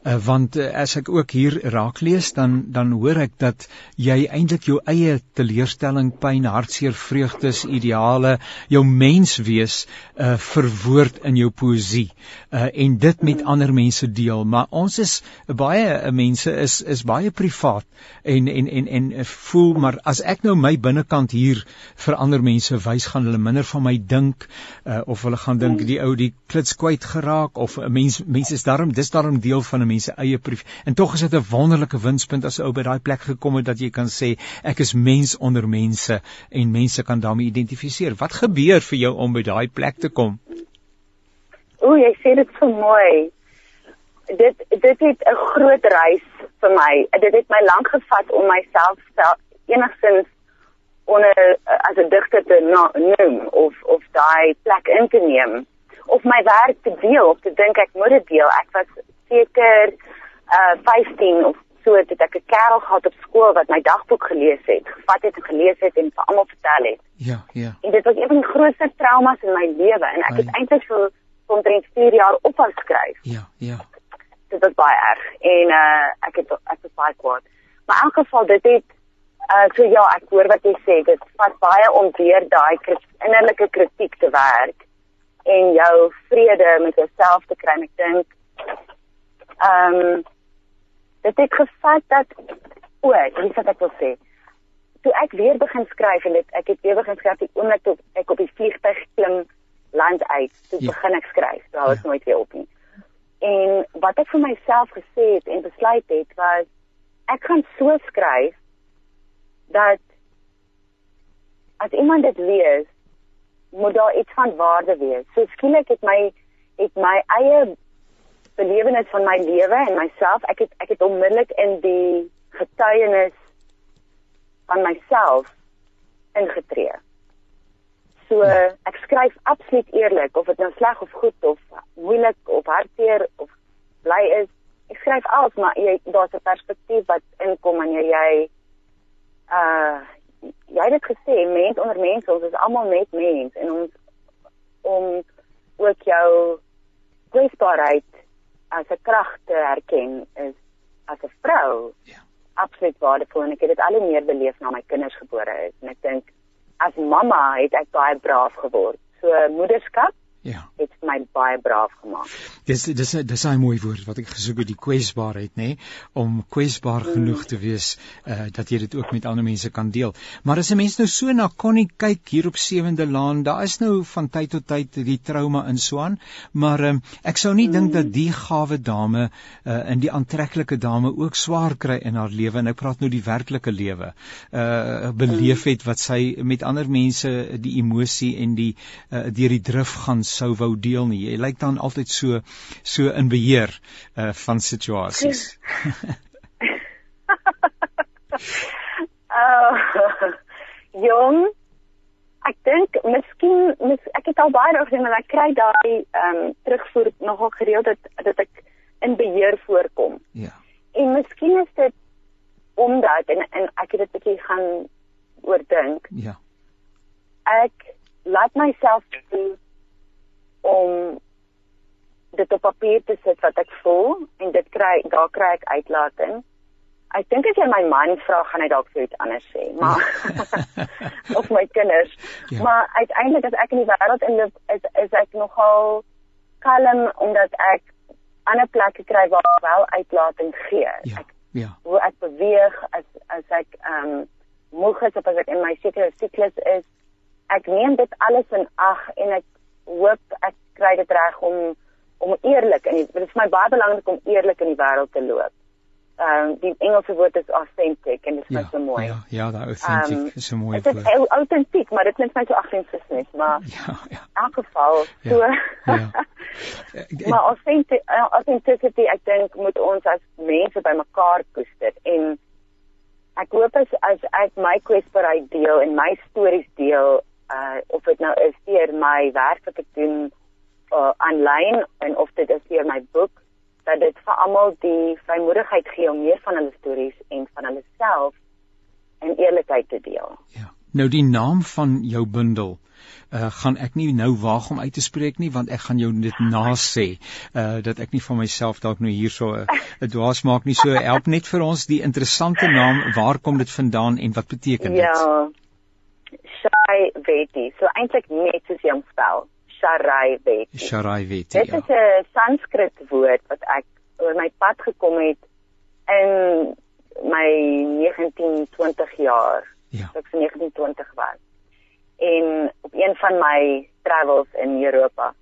Uh, want uh, as ek ook hier raak lees dan dan hoor ek dat jy eintlik jou eie teleurstelling, pyn, hartseer, vreugdes, ideale, jou menswees uh, verwoord in jou poësie uh, en dit met ander mense deel. Maar ons is baie uh, mense is is baie privaat en en en en voel maar as ek nou my binnekant hier vir ander mense wys gaan hulle minder van my dink uh, of hulle gaan dink die ou die klits kwyt geraak of 'n mens mense is daarom dis daarom deel van 'n mense eie brief. En tog is dit 'n wonderlike winspunt as 'n ou by daai plek gekom het dat jy kan sê ek is mens onder mense en mense kan daarmee identifiseer. Wat gebeur vir jou om by daai plek te kom? O, jy sê dit so mooi. Dit dit het 'n groot reis vir my. Dit het my lank gevat om myself enigstens onder as 'n digter te noem of of daai plek in te neem of my werk te deel of te dink ek moet dit deel. Ek was seker uh 15 of so het ek 'n kerel gehad op skool wat my dagboek gelees het, gevat het en gelees het en vir almal vertel het. Ja, ja. En dit was een van die grootste traumas in my lewe en ek het eintlik vir omtrent 4 jaar ophou skryf. Ja, ja. Dit was baie erg en uh ek het ek was baie kwaad. Maar in elk geval dit het uh so ja, ek hoor wat jy sê, dit vat baie om weer daai innerlike kritiek te werk en jou vrede met jouself te kry. Ek dink ehm um, dit het gevat dat o, dis wat ek wil sê. toe ek weer begin skryf en dit ek het weer begin skryf die oomblik toe ek op die vliegtuig klim land uit, toe Ja. begin ek skryf. Daar hou Ja. ek nooit weer op nie. En wat ek vir myself gesê het en besluit het was ek gaan so skryf dat as iemand dit lees, moet daar iets van waarde wees. So skielik het my het my eie belewenis van my lewe en myself, ek het ek het onmiddellik in die getuienis van myself ingetree. So Ja. ek skryf absoluut eerlik of dit nou sleg of goed of moeilik of hartseer of bly is. Ek skryf alles maar jy daar's 'n perspektief wat inkom wanneer jy uh jy het dit gesê mens onder mense ons is almal net mens en ons om ook jou kwesbaarheid as 'n krag te herken is as 'n vrou Ja. absoluut waardevol en ek het dit al hoe meer beleef na my kinders gebore is en ek dink as mamma het ek baie braaf geword. So moederskap Ja. het my baie braaf gemaak. Dis dis dis 'n mooi woord wat ek gesoek het, die kwesbaarheid, nê, nee? om kwesbaar mm. genoeg te wees uh dat jy dit ook met ander mense kan deel. Maar as 'n mens nou so na Connie kyk hier op Sewende Laan, daar is nou van tyd tot tyd die trauma in Swaan, maar um, ek sou nie mm. dink dat die gawe dame uh in die aantreklike dame ook swaar kry in haar lewe en ek praat nou die werklike lewe. Uh beleef het wat sy met ander mense die emosie en die uh deur die drif gaan sou wou deel nie. Jy lyk dan altyd so so in beheer uh van situasies. Uh jong ek dink miskien mis, ek het al baie dae gesien maar ek kry daai ehm um, terugvoer nogal gereeld dat dat ek in beheer voorkom. Ja. En miskien is dit omdat en en ek het dit 'n bietjie gaan oordink. Ja. Ek laat myself toe om dit op papier te sit wat ek voel en dit kry daar kry ek uitlating. Ek dink as jy my man vra gaan hy dalk vir iets anders sê, maar of my kinders. Ja. Maar uiteindelik as ek in die wêreld inloop is is ek nogal kalm omdat ek ander plekke kry waar ek wel uitlating gee. Ja. Ek Ja. hoe ek beweeg as as ek ehm um, moeg is of as ek in my sekere siklus is. Ek neem dit alles in ag en ek hoop ek kry dit reg om om eerlik en dit is vir my baie belangrik om eerlik in die wêreld te loop. Ehm um, die Engelse woord is authentic en dit is Ja. net so mooi. Ja, ja, daai authentic Ehm, is 'n mooi Dit is autentiek, maar dit klink my so aggressief, maar Ja, ja. in elk geval Ja, so. ja. Ek- maar authentic, uh, authenticity ek dink moet ons as mense bymekaar koester en ek hoop as as ek my kwesbaarheid deel en my stories deel uh of dit nou is deur my werk wat ek doen uh aanlyn en of dit is deur my boek dat dit vir almal die vrymoedigheid gee om meer van hulle stories en van hulle self en eerlikheid te deel. Ja. Nou die naam van jou bundel uh gaan ek nie nou waag om uit te spreek nie want ek gaan jou dit nasê uh dat ek nie van myself dalk nou hierso 'n uh, dwaas maak nie so help net vir ons die interessante naam waar kom dit vandaan en wat beteken dit Ja. Shai Veti. So eintlik net soos jy hom spel. Sharai Veti. Sharai Veti Dit ja is 'n Sanskrit woord wat ek oor my pad gekom het in my 19 20 jaar. ja Toe ek so 1920 was. En op een van my travels in Europa.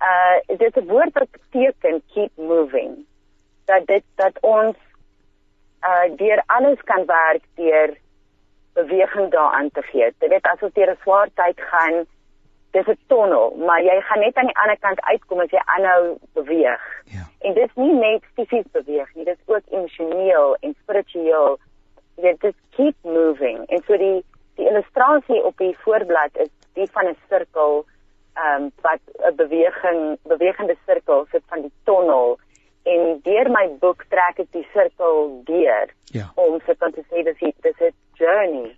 Uh dit is 'n woord wat beteken keep moving. Dat dit dat ons uh deur alles kan werk deur beweging daaraan te gee. Jy weet as ons deur 'n swaar tyd gaan, dis 'n tonnel, maar jy gaan net aan die ander kant uitkom as jy aanhou beweeg. ja En dit is nie net fisies beweeg nie, dit is ook emosioneel en spiritueel. Jy just keep moving. En so die die illustrasie op die voorblad is die van 'n sirkel ehm um, wat 'n beweging bewegende sirkel sit van die tonnel en deur my boek trek ek die sirkel deur ja om so kan te sê dis die- dis 'n journey.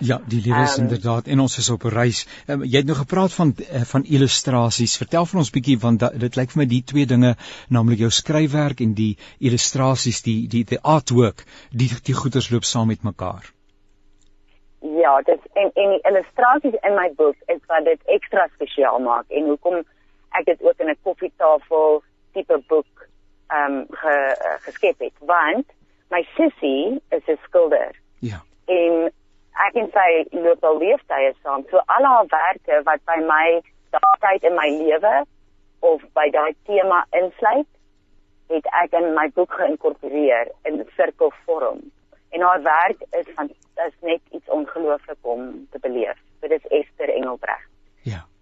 Ja, die lewe is Ehm, inderdaad en ons is op 'n reis. Um, jy het nou gepraat van uh, van illustrasies. Vertel vir ons bietjie want da, dit lyk vir my die twee dinge, naamlik jou skryfwerk en die illustrasies, die die die artwork, die die goeders loop saam met mekaar. Ja, dit en en die illustrasies in my boek is wat dit ekstra spesiaal maak en hoekom ek dit ook in 'n koffietafel tipe boek ehm um, ge, uh, geskep het want my sussie is 'n skilder Ja. En ek en sy loop al leeftye saam. So al haar werke wat by my daai tyd in my lewe of by daai tema insluit, het ek in my boek geïnkorporeer in sirkelvorm. En haar werk is van is net iets ongelooflik om te beleef. Dit is Esther Engelbreg.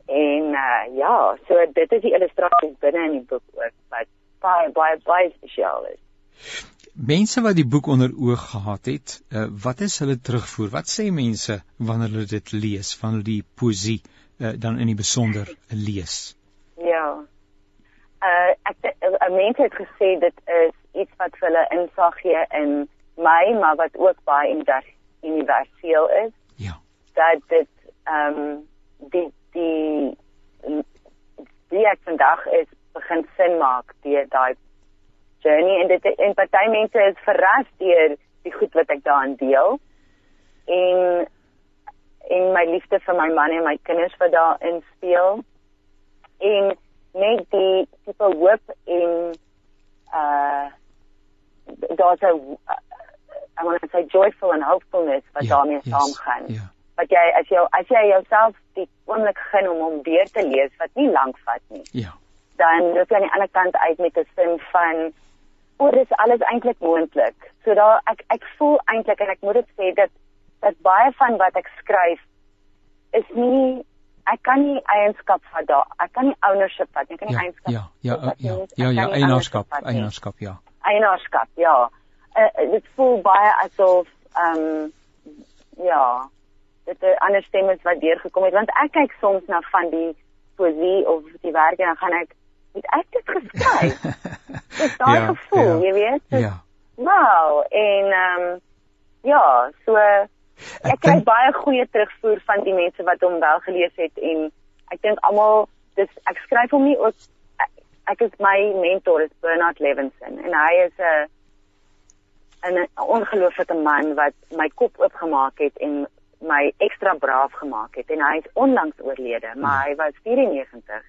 En uh, ja, so dit is die illustrasies binne in die boek ook wat baie baie baie spesiaal is. Mense wat die boek onder oog gehad het, uh, wat is hulle terugvoer? Wat sê mense wanneer hulle dit lees van die poesie uh, dan in die besonder lees? Ja. Uh ek 'n mens het gesê dit is iets wat vir hulle insig gee in my, maar wat ook baie universeel is. Ja. Dat dit ehm um, die die die ek vandag is begin sin maak deur daai journey en dit en party mense is verras deur die goed wat ek daarin deel. En en my liefde vir my man en my kinders wat daarin speel. En net die tipe hoop en uh daar's 'n I want to say joyful and hopefulness wat Ja, daarmee yes, saamgaan. Ja. Wat jy as jy as jy jouself die oomblik gun om hom deur te lees wat nie lank vat nie, Ja. dan loop jy aan die ander kant uit met 'n sin van o, dis alles eintlik moontlik. So daar ek ek voel eintlik en ek moet dit sê dat dat baie van wat ek skryf is nie ek kan nie eienskap vat daar. Ek kan nie ownership vat nie. Ek kan nie Ja. eienskap Ja. Ja. vat nie. Ja. Ek Ja. Ja. nie Eienaarskap. nie Eienaarskap. Ja. eienaarskap, ja. Uh, dit voel baie asof ehm um, ja, dit 'n ander stem is wat deurgekom het want ek kyk soms na van die poesie of die werke en dan gaan ek het ek dit geskryf. Dis daai Ja, gevoel, ja. jy weet. Dis, Ja. Wow, en ehm um, ja, so ek, ek kry dink- baie goeie terugvoer van die mense wat hom wel gelees het en ek dink almal dis ek skryf hom nie ook ek, ek is my mentor is Bernard Levinson en hy is 'n 'n ongelooflike man wat my kop oopgemaak het en my ekstra braaf gemaak het en hy is onlangs oorlede, maar hy was 94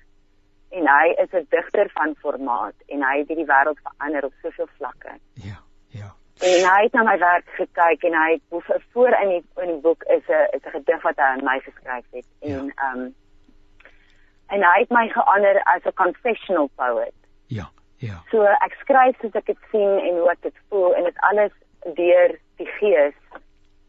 en hy is 'n digter van formaat en hy het hierdie wêreld verander op soveel vlakke. Ja. Ja. En hy het na my werk gekyk en hy het voor in die in die boek is 'n is 'n gedig wat hy aan my geskryf het en ehm um, en hy het my geander as 'n confessional poet. Ja. Ja. So ek skryf soos ek dit sien en hoe ek dit voel en dit alles deur die gees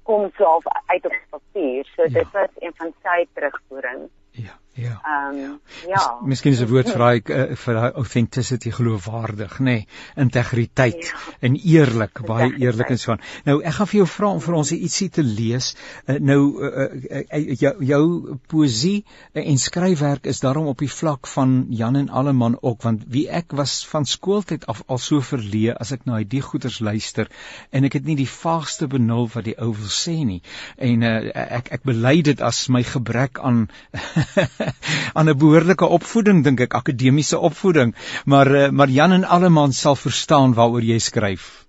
kom so half uit op papier. So Ja. dit was een van sy terugvoering. Ja. Ja. Ehm um, ja. Miskien is 'n woord vir daai uh, vir daai authenticity geloofwaardig, nê, nee, integriteit Ja. en eerlik, baie eerlik en so aan. Nou ek gaan vir jou vra om vir ons ietsie te lees. Uh, nou uh, uh, uh, jou, jou poesie uh, en skryfwerk is daarom op die vlak van Jan en Alleman ook, want wie ek was van skooltyd af al so verleë as ek na die goeters luister en ek het nie die vaagste benul wat die ou wil sê nie. En uh, ek ek bely dit as my gebrek aan aan 'n behoorlike opvoeding dink ek akademiese opvoeding maar uh, maar Jan en Alleman sal verstaan waaroor jy skryf.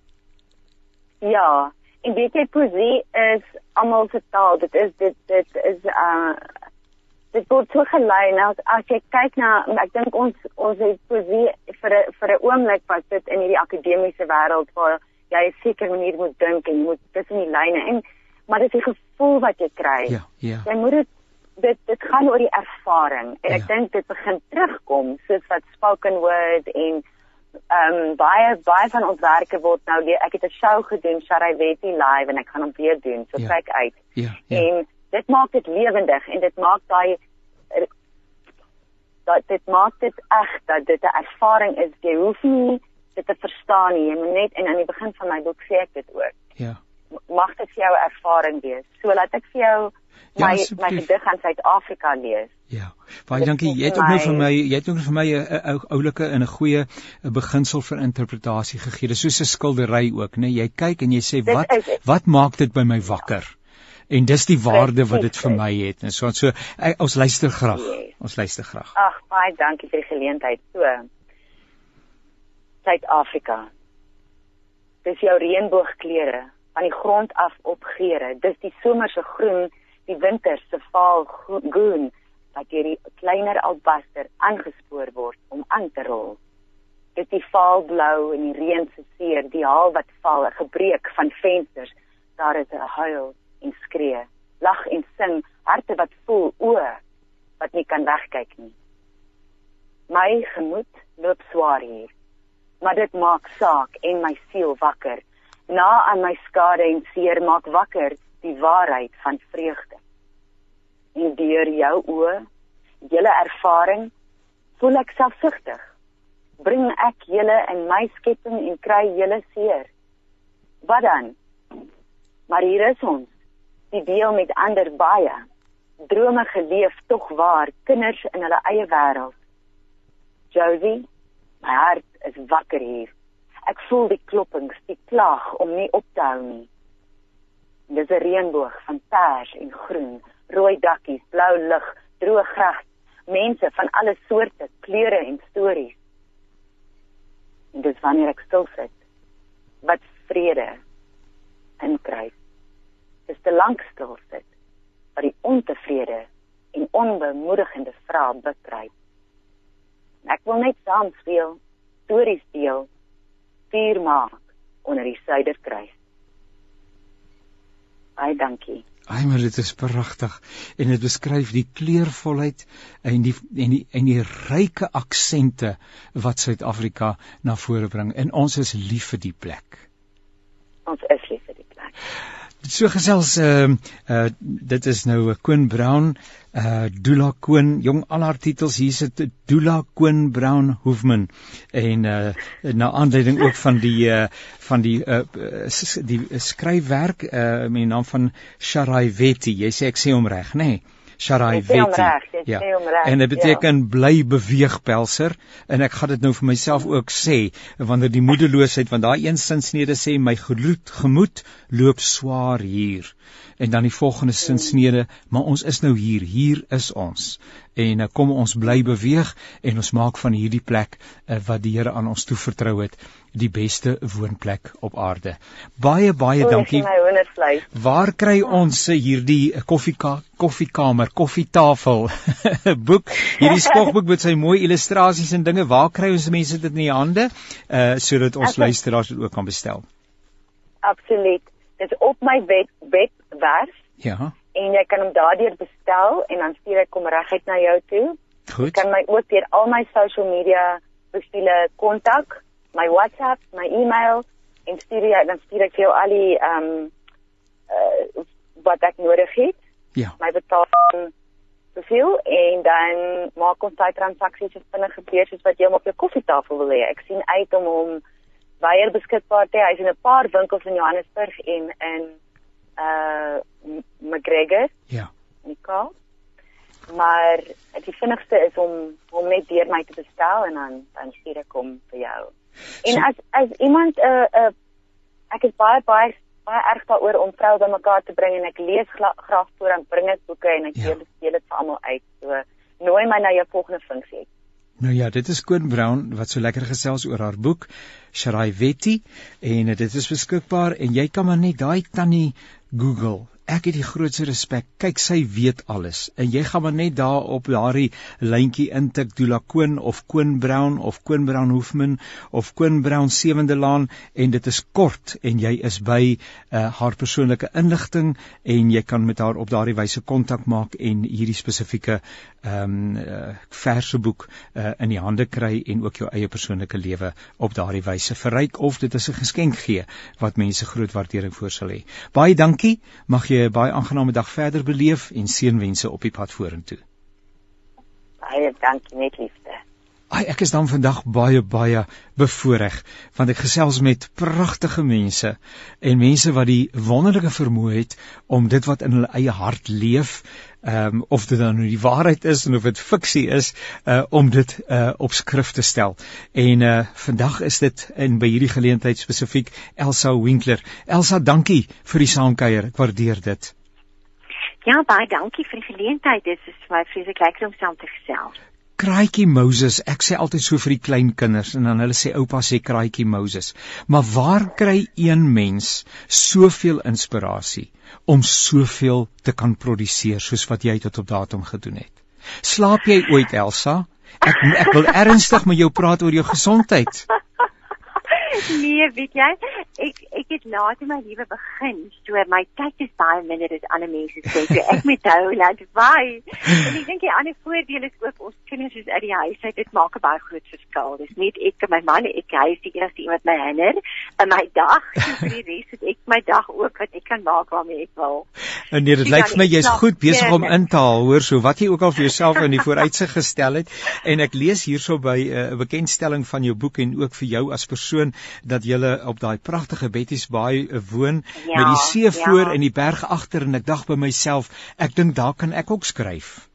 Ja, en weet jy poesie is almal se taal. Dit is dit dit is uh dit word so gelei nou as, as jy kyk na ek dink ons ons het poesie vir 'n vir 'n oomblik was dit in hierdie akademiese wêreld waar jy 'n sekere manier moet dink en jy moet tussen die lyne en maar dit is die gevoel wat jy kry. Ja, ja. Jy moet dit dit dit gaan oor die ervaring en ek Ja. dink dit begin terugkom soos wat spoken word en ehm um, baie baie van ons werke word nou ek het 'n show gedoen Sharaveti live en ek gaan hom weer doen so Ja. kyk uit Ja, ja. en dit maak dit lewendig en dit maak daai dat dit maak dit eg dat dit 'n ervaring is jy hoef nie dit te verstaan nie jy moet net en aan die begin van my boek sê ek dit ook Ja. mag dit vir jou 'n ervaring wees so laat ek vir jou Ja, my my gedig aan Suid-Afrika lees Ja. Baie dankie. Jy het ook nou vir my jy het ook vir my 'n ou oulike en 'n goeie 'n beginsel vir interpretasie gegee. Dis soos 'n skildery ook, né? Jy kyk en jy sê Dit wat is wat maak dit by my wakker? En dis die waarde wat dit vir my het. En so so ek, ons luister graag. Yes. Ons luister graag. Ag, baie dankie vir die geleentheid. So. Suid-Afrika. Dis jou reënboogkleure van die grond af opgeure. Dis die somer se groen, die winter se vaal groen wat deur die kleiner albaster aangespoor word om aan te rol. Dis die vaalblou en die reën se seer, die haal wat val, 'n gebreek van vensters, daar is 'n huil en skree, lag en sing, harte wat voel oë wat nie kan wegkyk nie. My gemoed loop swaar hier, maar dit maak saak en my siel wakker. Na aan my skade en seer maak wakker die waarheid van vreugde. En deur jou oë, julle ervaring, voel ek selfsugtig. Bring ek julle in my skepping en kry julle seer. Wat dan? Maar hier is ons, die deel met ander baie. Drome geleef tog waar, kinders in hulle eie wêreld. Josie, my hart is wakker hier. Ek voel die kloppings, die klag om nie op te hou nie. Dis 'n reënboog van pers en groen, rooi dakkies, blou lug, droë gras, mense van alle soorte, kleure en stories. En dis wanneer ek stil sit, wat vrede inkry. Dis te lank stil sit, wat die ontevrede en onbemoedigende vrae bekruip. Ek wil net saam speel, stories deel, vuur maak onder die suiderkruis. Ai, dankie. Ai, maar dit is pragtig en dit beskryf die kleurvolheid en die en die en die ryke aksente wat Suid-Afrika na vore bring en ons is lief vir die plek. Ons is lief vir die plek. So gesels ehm uh, uh, dit is nou Koen Brown, uh Dula Koen, jong al haar titels hier sit Dula Koen Brown Hoofman en uh na aanleiding ook van die uh van die uh die skryfwerk uh met die naam van Sharai Weti. Jy sê ek sê hom reg, nê? Nee? Sharai Weti. Ja. En dit beteken ja. bly beweeg pelser en ek gaan dit nou vir myself ook sê wanneer die moedeloosheid want daai een sinsnede sê my gemoed gemoed loop swaar hier en dan die volgende sinsnede maar ons is nou hier hier is ons en uh, kom ons bly beweeg en ons maak van hierdie plek uh, wat die Here aan ons toevertrou het die beste woonplek op aarde. Baie baie O, dankie. Waar kry ons eh, hierdie koffieka koffiekamer, koffietafel boek? Hierdie skogboek met sy mooi illustrasies en dinge. Waar kry ons mense dit in die hande uh sodat ons luisteraars dit ook kan bestel? Absoluut. Dit is op my web webwerf Ja, en jy kan hom daardeur bestel en dan stuur ek hom reguit na jou toe. Jy goed. kan my ook deur al my social media profiele kontak, my WhatsApp, my e-mail en stuur jy dan stuur ek vir jou al die ehm um, uh, wat ek nodig het, Ja. my betaling profiel en dan maak ons daai transaksies so vinnig gebeur soos wat jy hom op jou koffietafel wil hê. Ek sien uit om hom baie beskikbaar te. Hy's in 'n paar winkels in Johannesburg en in uh McGregor Ja. in die Kaap. Maar die vinnigste is om hom net deur my te bestel en dan dan stuur ek hom vir jou. En So- as as iemand 'n uh, 'n uh, ek is baie baie baie erg daaroor om vroue bymekaar te bring en ek lees graag voor en bring ek boeke en ek Ja. deel dit vir almal uit. So nooi my na jou volgende funksie. Nou ja, dit is Koen Brown wat so lekker gesels oor haar boek Sharai Weti en dit is beskikbaar en jy kan maar net daai tannie Google. Ek het die grootste respek. Kyk, sy weet alles. En jy gaan maar net daar op daardie lyntjie intik Dula Koen of Koen Brown of Koen Brown Hoofman of Koen Brown Sewende Laan en dit is kort en jy is by uh, haar persoonlike inligting en jy kan met haar op daardie wyse kontak maak en hierdie spesifieke ehm um, uh, verse boek uh, in die hande kry en ook jou eie persoonlike lewe op daardie wyse verryk of dit is 'n geskenk gee wat mense groot waardering voor sal hê. Baie dankie. Mag jy 'n baie aangename dag verder beleef en seënwense op die pad vorentoe. Baie dankie net liefde. Ai, ek is dan vandag baie baie bevoorreg want ek gesels met pragtige mense en mense wat die wonderlike vermoë het om dit wat in hulle eie hart leef, ehm um, of dit dan nou die waarheid is en of dit fiksie is, uh om dit uh op skrif te stel. En uh vandag is dit in by hierdie geleentheid spesifiek Elsa Winkler. Elsa, dankie vir die saamkuier. Ek waardeer dit. Ja, baie dankie vir die geleentheid. Dit is vir my vreeslik lekker om saam te gesels. Kraaitjie Moses, ek sê altyd so vir die klein kinders en dan hulle sê oupa sê Kraaitjie Moses. Maar waar kry een mens soveel inspirasie om soveel te kan produseer soos wat jy tot op datum gedoen het? Slaap jy ooit Elsa? Ek ek wil ernstig met jou praat oor jou gesondheid. Nee, weet jy, ek ek het laat in my lewe begin. So my tyd is baie minder as ander mense sê. So ek moet hou laat by. En ek dink die ander voordeel is ook ons kinders is uit die huis uit. Dit maak 'n baie groot verskil. Dis net ek en my man, ek hy is die enigste iemand my herinner in my dag. So vir die res het ek my dag ook wat ek kan maak waarmee ek wil. En nee, dit lyk vir my jy's goed besig om in te haal, hoor, so wat jy ook al vir jouself in die vooruitsig gestel het. En ek lees hierso by eh, 'n uh, bekendstelling van jou boek en ook vir jou as persoon dat jy op daai pragtige Betty's Bay woon ja, met die see voor ja. en die berg agter en ek dag by myself, ek dink daar kan ek ook skryf.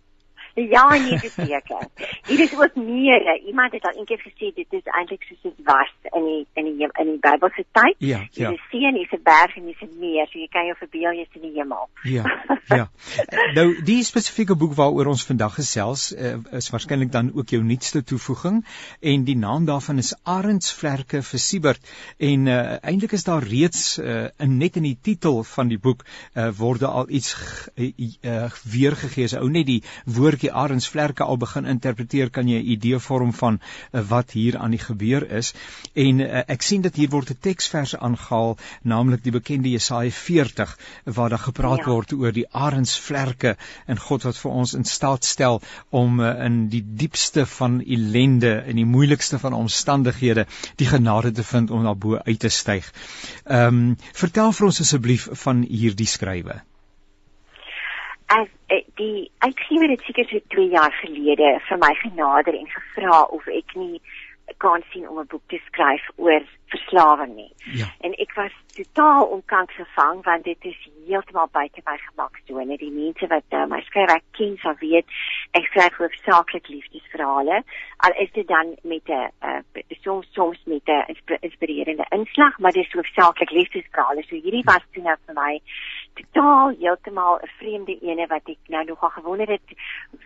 Ja, nee, dis seker. Hier is ook meer. Iemand het al eendag gesê dit is eintlik soos dit was in die in die in die Bybelse tyd. Ja, ja. Die see en die berg en die meer, so jy kan jou verbeel jy's in die hemel. Ja. Ja. nou, die spesifieke boek waaroor ons vandag gesels, uh, is waarskynlik dan ook jou nuutste toevoeging en die naam daarvan is Arendsvlerke vir Siebert en uh, eintlik is daar reeds uh, in net in die titel van die boek uh, word al iets uh, uh, weergegee. Ou net die woord bietjie arensvlerke al begin interpreteer, kan jy 'n idee vorm van uh, wat hier aan die gebeur is. En uh, ek sien dat hier word 'n teksverse aangehaal, naamlik die bekende Jesaja 40 waar daar gepraat ja. word oor die arensvlerke en God wat vir ons in staat stel om uh, in die diepste van ellende en die moeilikste van omstandighede die genade te vind om na bo uit te styg. Ehm um, vertel vir ons asseblief van hierdie skrywe as eh, die uitgewer het seker so 2 jaar gelede vir my genader en gevra of ek nie kan sien om 'n boek te skryf oor verslawing nie. Ja. En ek was totaal onkant gevang want dit is heeltemal buite my gemaksone. Die mense wat uh, my skryfwerk ken sal weet ek skryf hoofsaaklik liefdesverhale. Al is dit dan met 'n uh, soms soms met 'n inspirerende inslag, maar dit is hoofsaaklik liefdesverhale. So hierdie was toe nou vir my totaal heeltemal 'n vreemde ene wat ek nou nogal gewonder het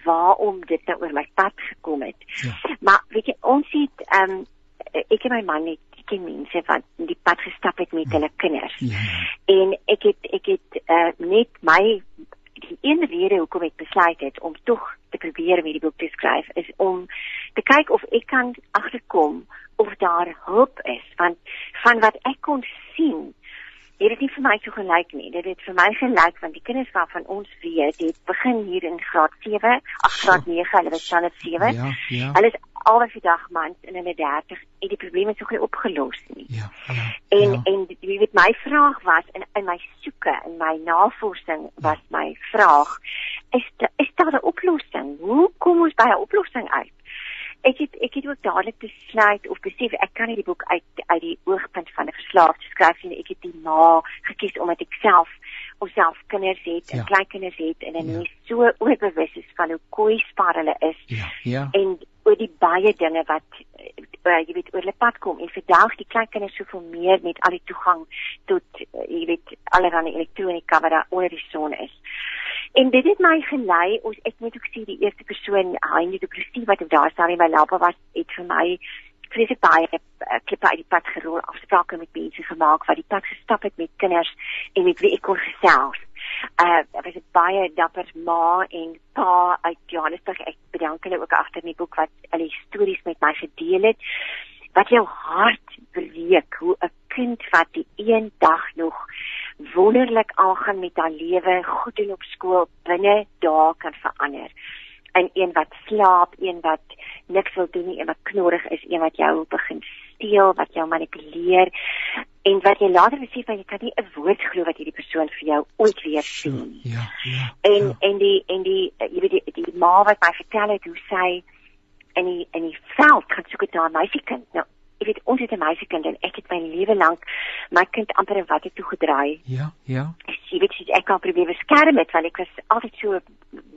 waarom dit nou oor my pad gekom het. Ja. Maar weet jy ons het ehm um, ek en my man het ken mense wat die pad gestap het met ja. hulle kinders. Ja. En ek het ek het uh, net my die een rede hoekom ek besluit het om tog te probeer om hierdie boek te skryf is om te kyk of ek kan agterkom of daar hoop is want van wat ek kon sien het dit nie vir my so gelyk nie. Dit het vir my gelyk want die kinders waarvan ons weet, het begin hier in graad 7, ag graad 9, hulle was standaard 7. Ja, ja. Hulle is alweer die dag mans in hulle 30 en die probleme is nog nie opgelos nie. Ja. ja en ja. en wie weet my vraag was in in my soeke, in my navorsing was my vraag is de, is daar 'n oplossing? Hoe kom ons by 'n oplossing uit? Ek het ek het ook dadelik besluit of besef ek kan nie die boek uit uit die oogpunt van 'n verslaafde skryf nie. Ek het die na gekies omdat ek self of self kinders het, ja. kleinkinders het en 'n ja. mens so oorbewus is van hoe kwesbaar hulle is. Ja. Ja. En oor die baie dinge wat uh, jy weet oor hulle pad kom en vandag die kleinkinders soveel meer met al die toegang tot uh, jy weet allerlei elektronika wat daar onder die son is. En dit het my gelei ons ek moet ook sê die eerste persoon Heine de Plessis wat daar staan in my laaste was het vir my vreeslik baie uh, klippe uit die pad gerol afsprake met mense gemaak wat die pad gestap het met kinders en met wie ek kon gesels. Uh was 'n baie dapper ma en pa uit Johannesburg. Ek bedank hulle ook agter in die boek wat die stories met my gedeel het wat jou hart breek hoe 'n kind wat die een dag nog wonderlik aangaan met haar lewe, goed doen op skool, binne dae kan verander. En een wat slaap, een wat niks wil doen nie, een wat knorrig is, een wat jou begin steel, wat jou manipuleer en wat jy later besef van jy kan nie 'n woord glo wat hierdie persoon vir jou ooit weer sien. Ja, ja. En ja. en die en die jy weet die, die ma wat my vertel het hoe sy in die in die veld gaan soek na 'n meisiekind. Nou ek weet ons het 'n meisiekind en ek het my lewe lank my kind amper in watte toe gedraai. Ja, ja. Sy weet sy ek kan probeer beskerm het want ek was altyd so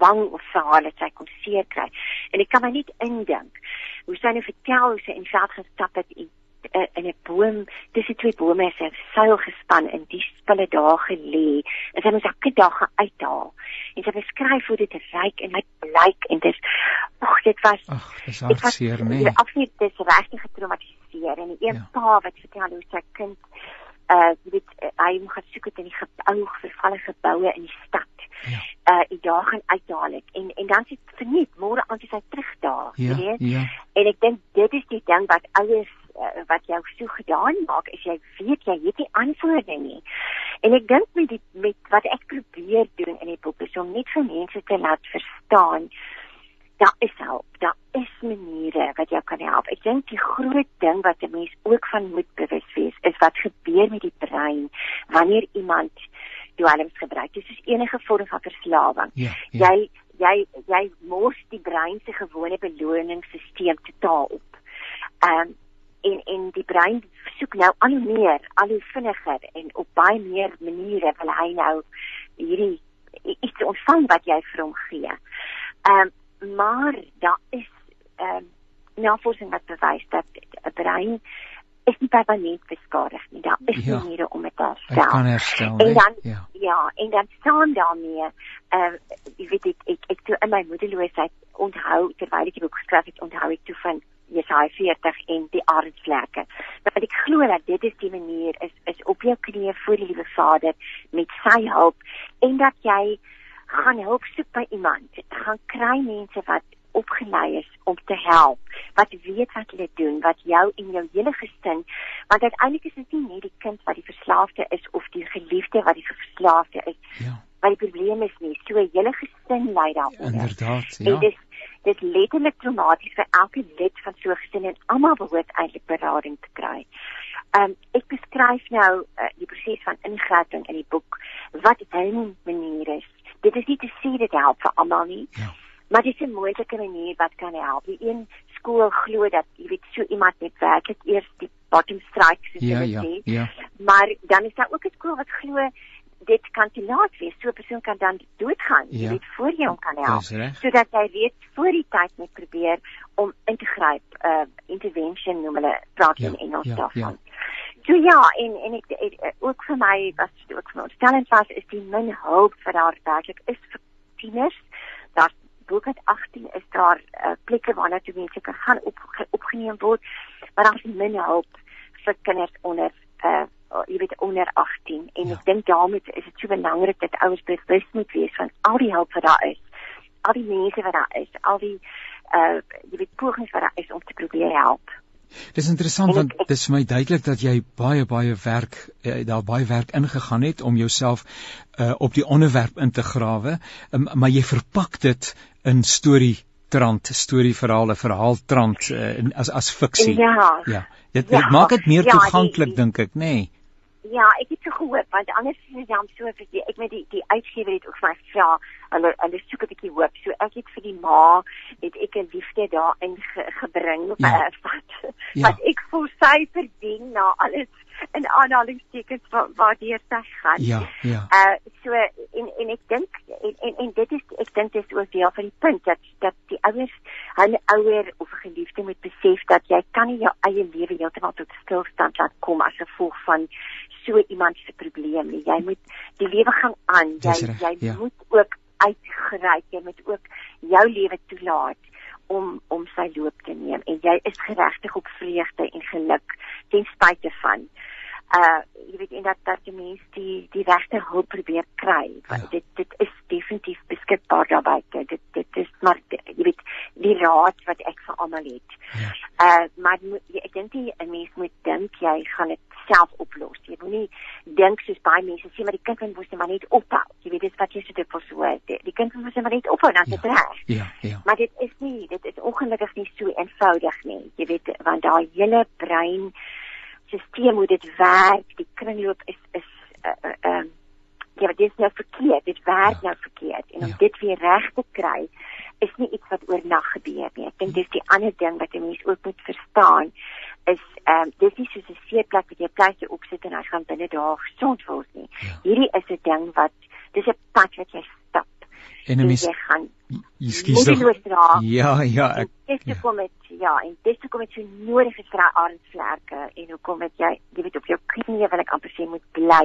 bang of vir haar dat sy kon seer kry. En ek kan my nie indink hoe sy nou vertel hoe sy in veld gestap het en uh, in 'n boom tussen twee bome is 'n seil gespan en die spulle daar gelê. En sy moes elke dag uithaal. En sy beskryf hoe dit ryk en hy lyk en dit ag dit was ag dis hartseer nee. Absoluut dis regtig getraumatiseer en die een ja. pa wat vertel hoe sy kind uh jy weet uh, hy moet gaan soek in die gebou vervalle geboue in die stad. Ja. Uh die dae gaan uitdaal ek en en dan sit verniet môre aan sy terug daar, ja, weet jy? Ja. En ek dink dit is die ding wat ouers uh, wat jou so gedaan maak is jy weet jy het nie antwoorde nie. En ek dink met die met wat ek probeer doen in die boek is om net vir mense te laat verstaan daar is help, daar is maniere wat jou kan help. Ek dink die groot ding wat 'n mens ook van moet bewus wees is wat gebeur met die brein wanneer iemand dwelms gebruik. Dit is enige vorm van verslawing. Ja, ja. Jy jy jy mors die brein se gewone beloningsstelsel totaal op. Ehm um, en en die brein soek nou al hoe meer, al hoe vinniger en op baie meer maniere wil hy nou hierdie iets ontvang wat jy vir hom gee. Ehm um, maar daar is ehm um, navorsing wat bewys dat 'n brein is nie permanent beskadig nie. Daar is Ja. maniere om dit te herstel. kan herstel. En dan ja. ja, en dan staan daarmee ehm jy weet ek ek ek toe in my moedeloosheid onthou terwyl ek die boek geskryf het, onthou ek toe van Jesaja 40 en die aardsvlekke. Want ek glo dat dit is die manier is is op jou knieë voor die liewe Vader met sy hulp en dat jy gaan hulp soek by iemand. Gaan kry mense wat opgelei is om te help, wat weet wat hulle doen, wat jou en jou hele gesin, want uiteindelik is dit nie net die kind wat die verslaafde is of die geliefde wat die verslaafde is Ja, wat die probleem is nie. So hele gesin ly daaronder. inderdaad. En Ja. dis dit letterlik traumaties vir elke lid van so 'n gesin en almal behoort eintlik berading te kry. Um ek beskryf nou uh, die proses van ingryping in die boek wat hun manier is. Dit is nie te sê dit help vir almal nie, Ja. maar dit is 'n moontlike manier wat kan help. Die een skool glo dat jy weet so iemand net werklik eers die bottom strike soos Ja, hulle ja, sê. ja. Maar dan is daar ook 'n skool wat glo dit kan te laat wees. So 'n persoon kan dan doodgaan. Ja. Jy weet voor jy hom kan help. Sodat jy weet voor die tyd moet probeer om in te gryp. Uh intervention noem hulle praat Ja, in Engels ja, daarvan. So ja, en en ek, ek, ek ook vir my was dit ook vir my ontstellend was is die min hulp vir daar werklik is vir tieners. Daar boek het 18 is daar uh, plekke waarna toe mense kan gaan op, opgeneem word, maar daar is min hulp vir kinders onder uh jy weet onder 18 en Ja. ek dink daarmee is dit so belangrik dat ouers bewus moet wees van al die hulp wat daar is. Al die mense wat daar is, al die uh jy weet pogings wat daar is om te probeer help. Dis interessant want ek- ek- dit is vir my duidelik dat jy baie baie werk eh, daar baie werk ingegaan het om jouself uh, op die onderwerp in te grawe, um, maar jy verpak dit in storie trant, storieverhale, verhaaltrant uh, in- as as fiksie. Ja. Ja. Dit, Ja, dit maak dit meer ja, toeganklik dink ek, nê? Nee. Ja, ek het so gehoop want anders is dit dan so vir die ek met die die uitgewer het ook vir my gevra, hulle hulle soek 'n bietjie hoop. So ek het vir die ma het ek 'n liefde daarin ge, gebring Ja. uh, wat Ja. wat ek vir sy verdien na alles in aanhalingstekens wa- waardeur sy gaan. Ja, ja. Uh so en en ek dink en, en en dit is ek dink dit is ook deel van die punt dat dat die ouers hulle ouer of geliefde moet besef dat jy kan nie jou eie lewe heeltemal tot stilstand laat kom as gevolg van so iemand se probleem nie. Jy moet die lewe gaan aan. Dis Jy reg, jy ja. moet ook uitgereik. Jy moet ook jou lewe toelaat om om sy loop te neem en jy is geregtig op vreugde en geluk ten spyte van uh jy weet en dat dat die mens die die regte hulp probeer kry want Ja. dit dit is definitief beskikbaar daar buite dit dit is maar jy weet die raad wat ek vir almal het Ja. uh maar jy- ek dink nie 'n mens moet dink jy gaan dit self oplos jy moenie dink soos baie mense sê maar die kind moet mos net maar net ophou jy weet dis wat jy so dikwels hoor die, die kind moet maar net ophou dan is dit reg Ja, ja. Maar dit is nie, dit is ongelukkig nie so eenvoudig nie. Jy weet, want daai hele brein stelsel hoe dit werk, die kringloop is is uh, uh, um, ja, dit is nou verkeerd. Dit werk Ja. nou verkeerd en om Ja. dit weer reg te kry is nie iets wat oornag gebeur nie. Ek dink dis die ander ding wat 'n mens ook moet verstaan is ehm um, dis nie soos 'n seerplek wat jy pleister opsit en hy gaan binne dae gesond word nie. Ja. Hierdie is 'n ding wat dis 'n pad wat jy stap. En 'n En mens jy gaan Ekskuus. Ja, ja, ek dis ja. hoekom dit ja, en dis hoekom dit so nodig is vir daai arendsvlerke en hoekom dit jy jy weet op jou knieë wil ek amper sê moet bly.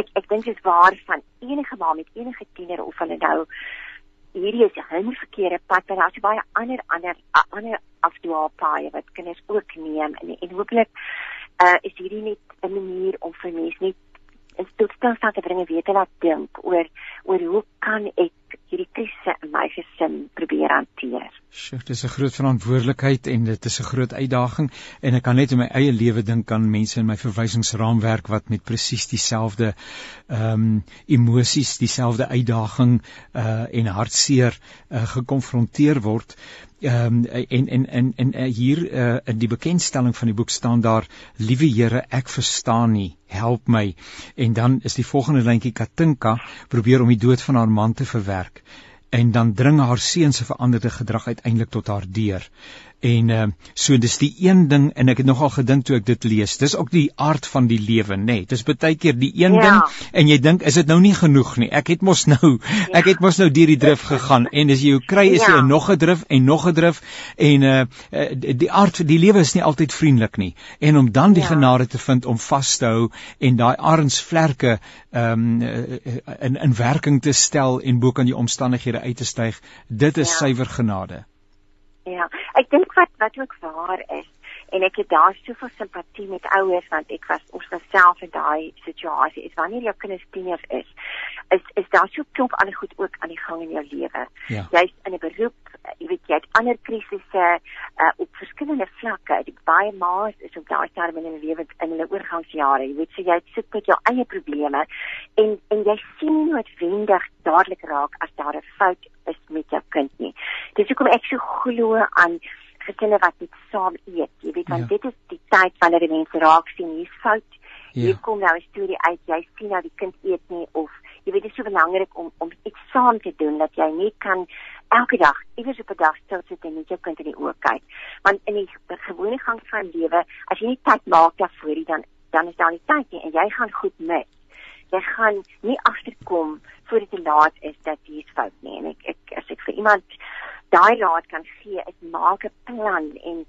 Ek ek dink dit is waar van enige ma met enige tiener of hulle nou hierdie is 'n verkeerde pad, maar daar's baie ander ander ander afdwaalpaaie wat kinders ook neem. En en hopelik uh, is hierdie net 'n manier om vir mense net in tot stilstand te bring en weet te laat dink oor oor hoe kan ek hierdie krisis in my gesin probeer hanteer. Sjoe, dit is 'n groot verantwoordelikheid en dit is 'n groot uitdaging en ek kan net in my eie lewe dink aan mense in my verwysingsraamwerk wat met presies dieselfde ehm um, emosies, dieselfde uitdaging uh en hartseer uh, gekonfronteer word. Ehm um, en en en en uh, hier uh, in die bekendstelling van die boek staan daar liewe Here, ek verstaan nie, help my. En dan is die volgende lyntjie Katinka probeer om die dood van haar man te verwerk en dan dring haar seun se veranderde gedrag uiteindelik tot haar deur. En uh, so dis die een ding en ek het nogal gedink toe ek dit lees. Dis ook die aard van die lewe, nê. Nee. Dis baie keer die een ja. ding en jy dink is dit nou nie genoeg nie. Ek het mos nou ja. ek het mos nou deur die drif gegaan en as jy jou kry is jy ja. nog 'n drif en nog 'n drif en uh die aard die lewe is nie altyd vriendelik nie. En om dan die ja. genade te vind om vas te hou en daai arensvlerke ehm um, in in werking te stel en bo kan die omstandighede uit te styg, dit is ja. suiwer genade. Ja, ek dink wat wat ook waar is en ek het daar soveel simpatie met ouers want ek was ons self in daai situasie is wanneer jou kinders tieners is is is daar so klop ander goed ook aan die gang in jou lewe. Ja. Jy's in 'n beroep, jy weet jy het ander krisisse uh, op verskillende vlakke. Die baie ma's is op daai stadium in hulle lewe in hulle oorgangsjare. Jy weet so jy sit met jou eie probleme en en jy sien noodwendig dadelik raak as daar 'n fout is met jou kind nie. Dis hoekom ek so glo aan gesinne wat net saam eet. Jy weet want ja. dit is die tyd wanneer die mense raak sien hier's fout. Ja. Hier kom nou 'n storie uit. Jy sien nou die kind eet nie of jy weet dit is so belangrik om om iets saam te doen dat jy nie kan elke dag iewers op 'n dag stil sit en net jou kind in die oë kyk. Want in die gewone gang van lewe, as jy nie tyd maak daarvoor dan dan is daar nie tyd nie en jy gaan goed mis. Jy gaan nie agterkom voor dit te laat is dat jy iets fout nie. En ek ek as ek vir iemand daai raad kan gee, is maak 'n plan en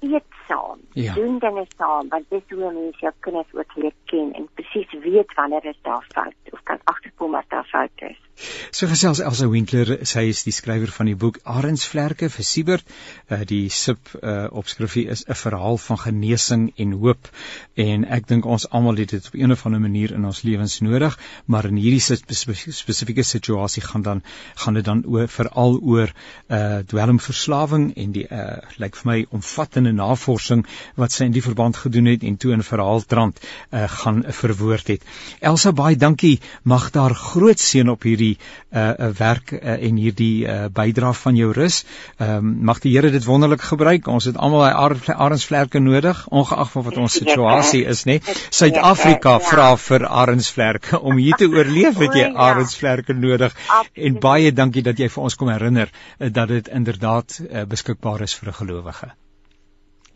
eet saam, ja. doen dinge saam, want dis hoe mense jou kinders ook leer ken en presies weet wanneer is daar fout of kan agterkom as daar fout is. So gesels Elsa Winkler, sy is die skrywer van die boek Arendsvlerke vir Siebert. Uh, die sub uh, opskrifie is 'n verhaal van genesing en hoop en ek dink ons almal het dit op 'n of ander manier in ons lewens nodig, maar in hierdie spesifieke situasie gaan dan gaan dit dan oor veral oor uh dwelmverslawing en die uh lyk vir my omvattende navorsing wat sy in die verband gedoen het en toe in verhaaltrand uh gaan verwoord het. Elsa baie dankie. Mag daar groot seën op hierdie hierdie uh werk uh, en hierdie uh bydra van jou rus. Ehm um, mag die Here dit wonderlik gebruik. Ons het almal daai arensvlerke nodig, ongeag van wat ons situasie is, nê. Suid-Afrika vra vir arensvlerke om hier te oorleef, het jy arensvlerke nodig. En baie dankie dat jy vir ons kom herinner dat dit inderdaad uh, beskikbaar is vir 'n gelowige.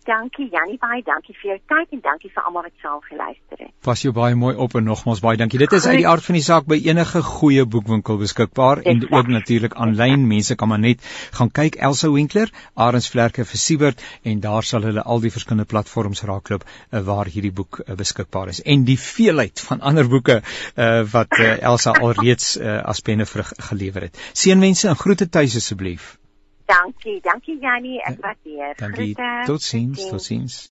Dankie Jannie baie dankie vir jou tyd en dankie vir almal wat saam geluister het. Pas jou baie mooi op en nogmaals baie dankie. Dit is uit die aard van die saak by enige goeie boekwinkel beskikbaar en exact. ook natuurlik aanlyn. Mense kan maar net gaan kyk Elsa Winkler, Arendsvlerke vir Siebert en daar sal hulle al die verskillende platforms raakloop uh, waar hierdie boek uh, beskikbaar is. En die veelheid van ander boeke uh, wat uh, Elsa alreeds uh, as penne gelewer het. Seënwense en groete tuis asseblief. Dankie, dankie Jannie, ek waardeer. Dankie. Totsiens, totsiens.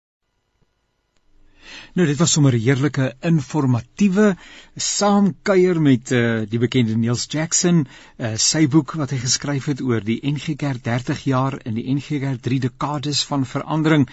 Nou dit was sommer 'n heerlike informatiewe saamkuier met uh, die bekende Niels Jackson, uh, sy boek wat hy geskryf het oor die NG Kerk 30 jaar in die NG Kerk 3 dekades van verandering.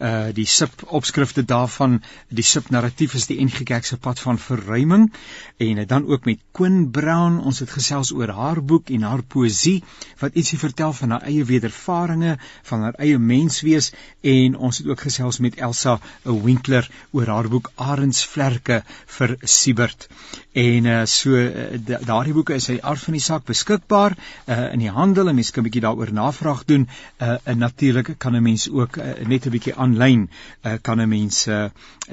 Uh die sub opskrifte daarvan, die sub narratief is die NG Kerk se pad van verruiming. En uh, dan ook met Quinn Brown, ons het gesels oor haar boek en haar poësie wat ietsie vertel van haar eie wedervarings, van haar eie menswees. En ons het ook gesels met Elsa Winkler oor haar boek Arendsvlerke vir Siebert. En uh, so uh, daardie boeke is uit aard van die saak beskikbaar uh, in die handel en mense kan 'n bietjie daaroor navraag doen. Uh, en natuurlik kan 'n mens ook uh, net 'n bietjie aanlyn uh, kan 'n mens uh,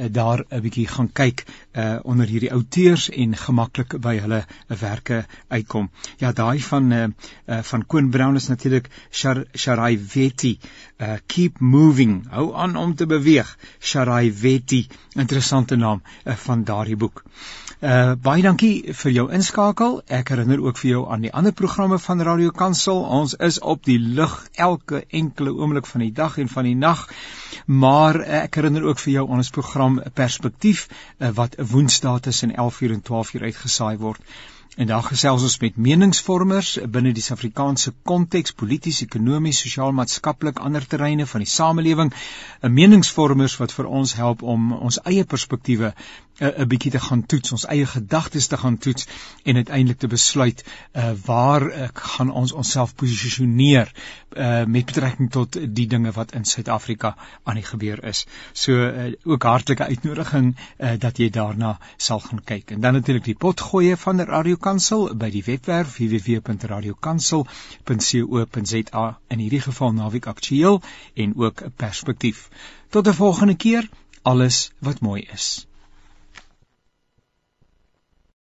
daar 'n bietjie gaan kyk uh, onder hierdie outeurs en gemaklik by hulle werke uitkom. Ja, daai van uh, uh, van Koen Brown is natuurlik Shar Sharai Veti. Uh, keep moving. Hou aan om te beweeg. Sharai Veti interessante naam uh, van daardie boek. Uh baie dankie vir jou inskakel. Ek herinner ook vir jou aan die ander programme van Radio Kansel. Ons is op die lug elke enkele oomblik van die dag en van die nag. Maar uh, ek herinner ook vir jou aan ons program Perspektief uh, wat woensdae tussen 11:00 en 12:00 uitgesaai word. En daar gesels ons met meningsvormers binne die Suid-Afrikaanse konteks, polities, ekonomies, sosiaal-maatskaplik, ander terreine van die samelewing, 'n meningsvormers wat vir ons help om ons eie perspektiewe 'n uh, 'n bietjie te gaan toets, ons eie gedagtes te gaan toets en uiteindelik te besluit uh, waar uh, gaan ons onsself posisioneer uh, met betrekking tot die dinge wat in Suid-Afrika aan die gebeur is. So uh, ook hartlike uitnodiging uh, dat jy daarna sal gaan kyk. En dan natuurlik die potgoeie van die Radio Kansel by die webwerf www.radiokansel.co.za in hierdie geval naweek aktueel en ook 'n perspektief. Tot 'n volgende keer, alles wat mooi is.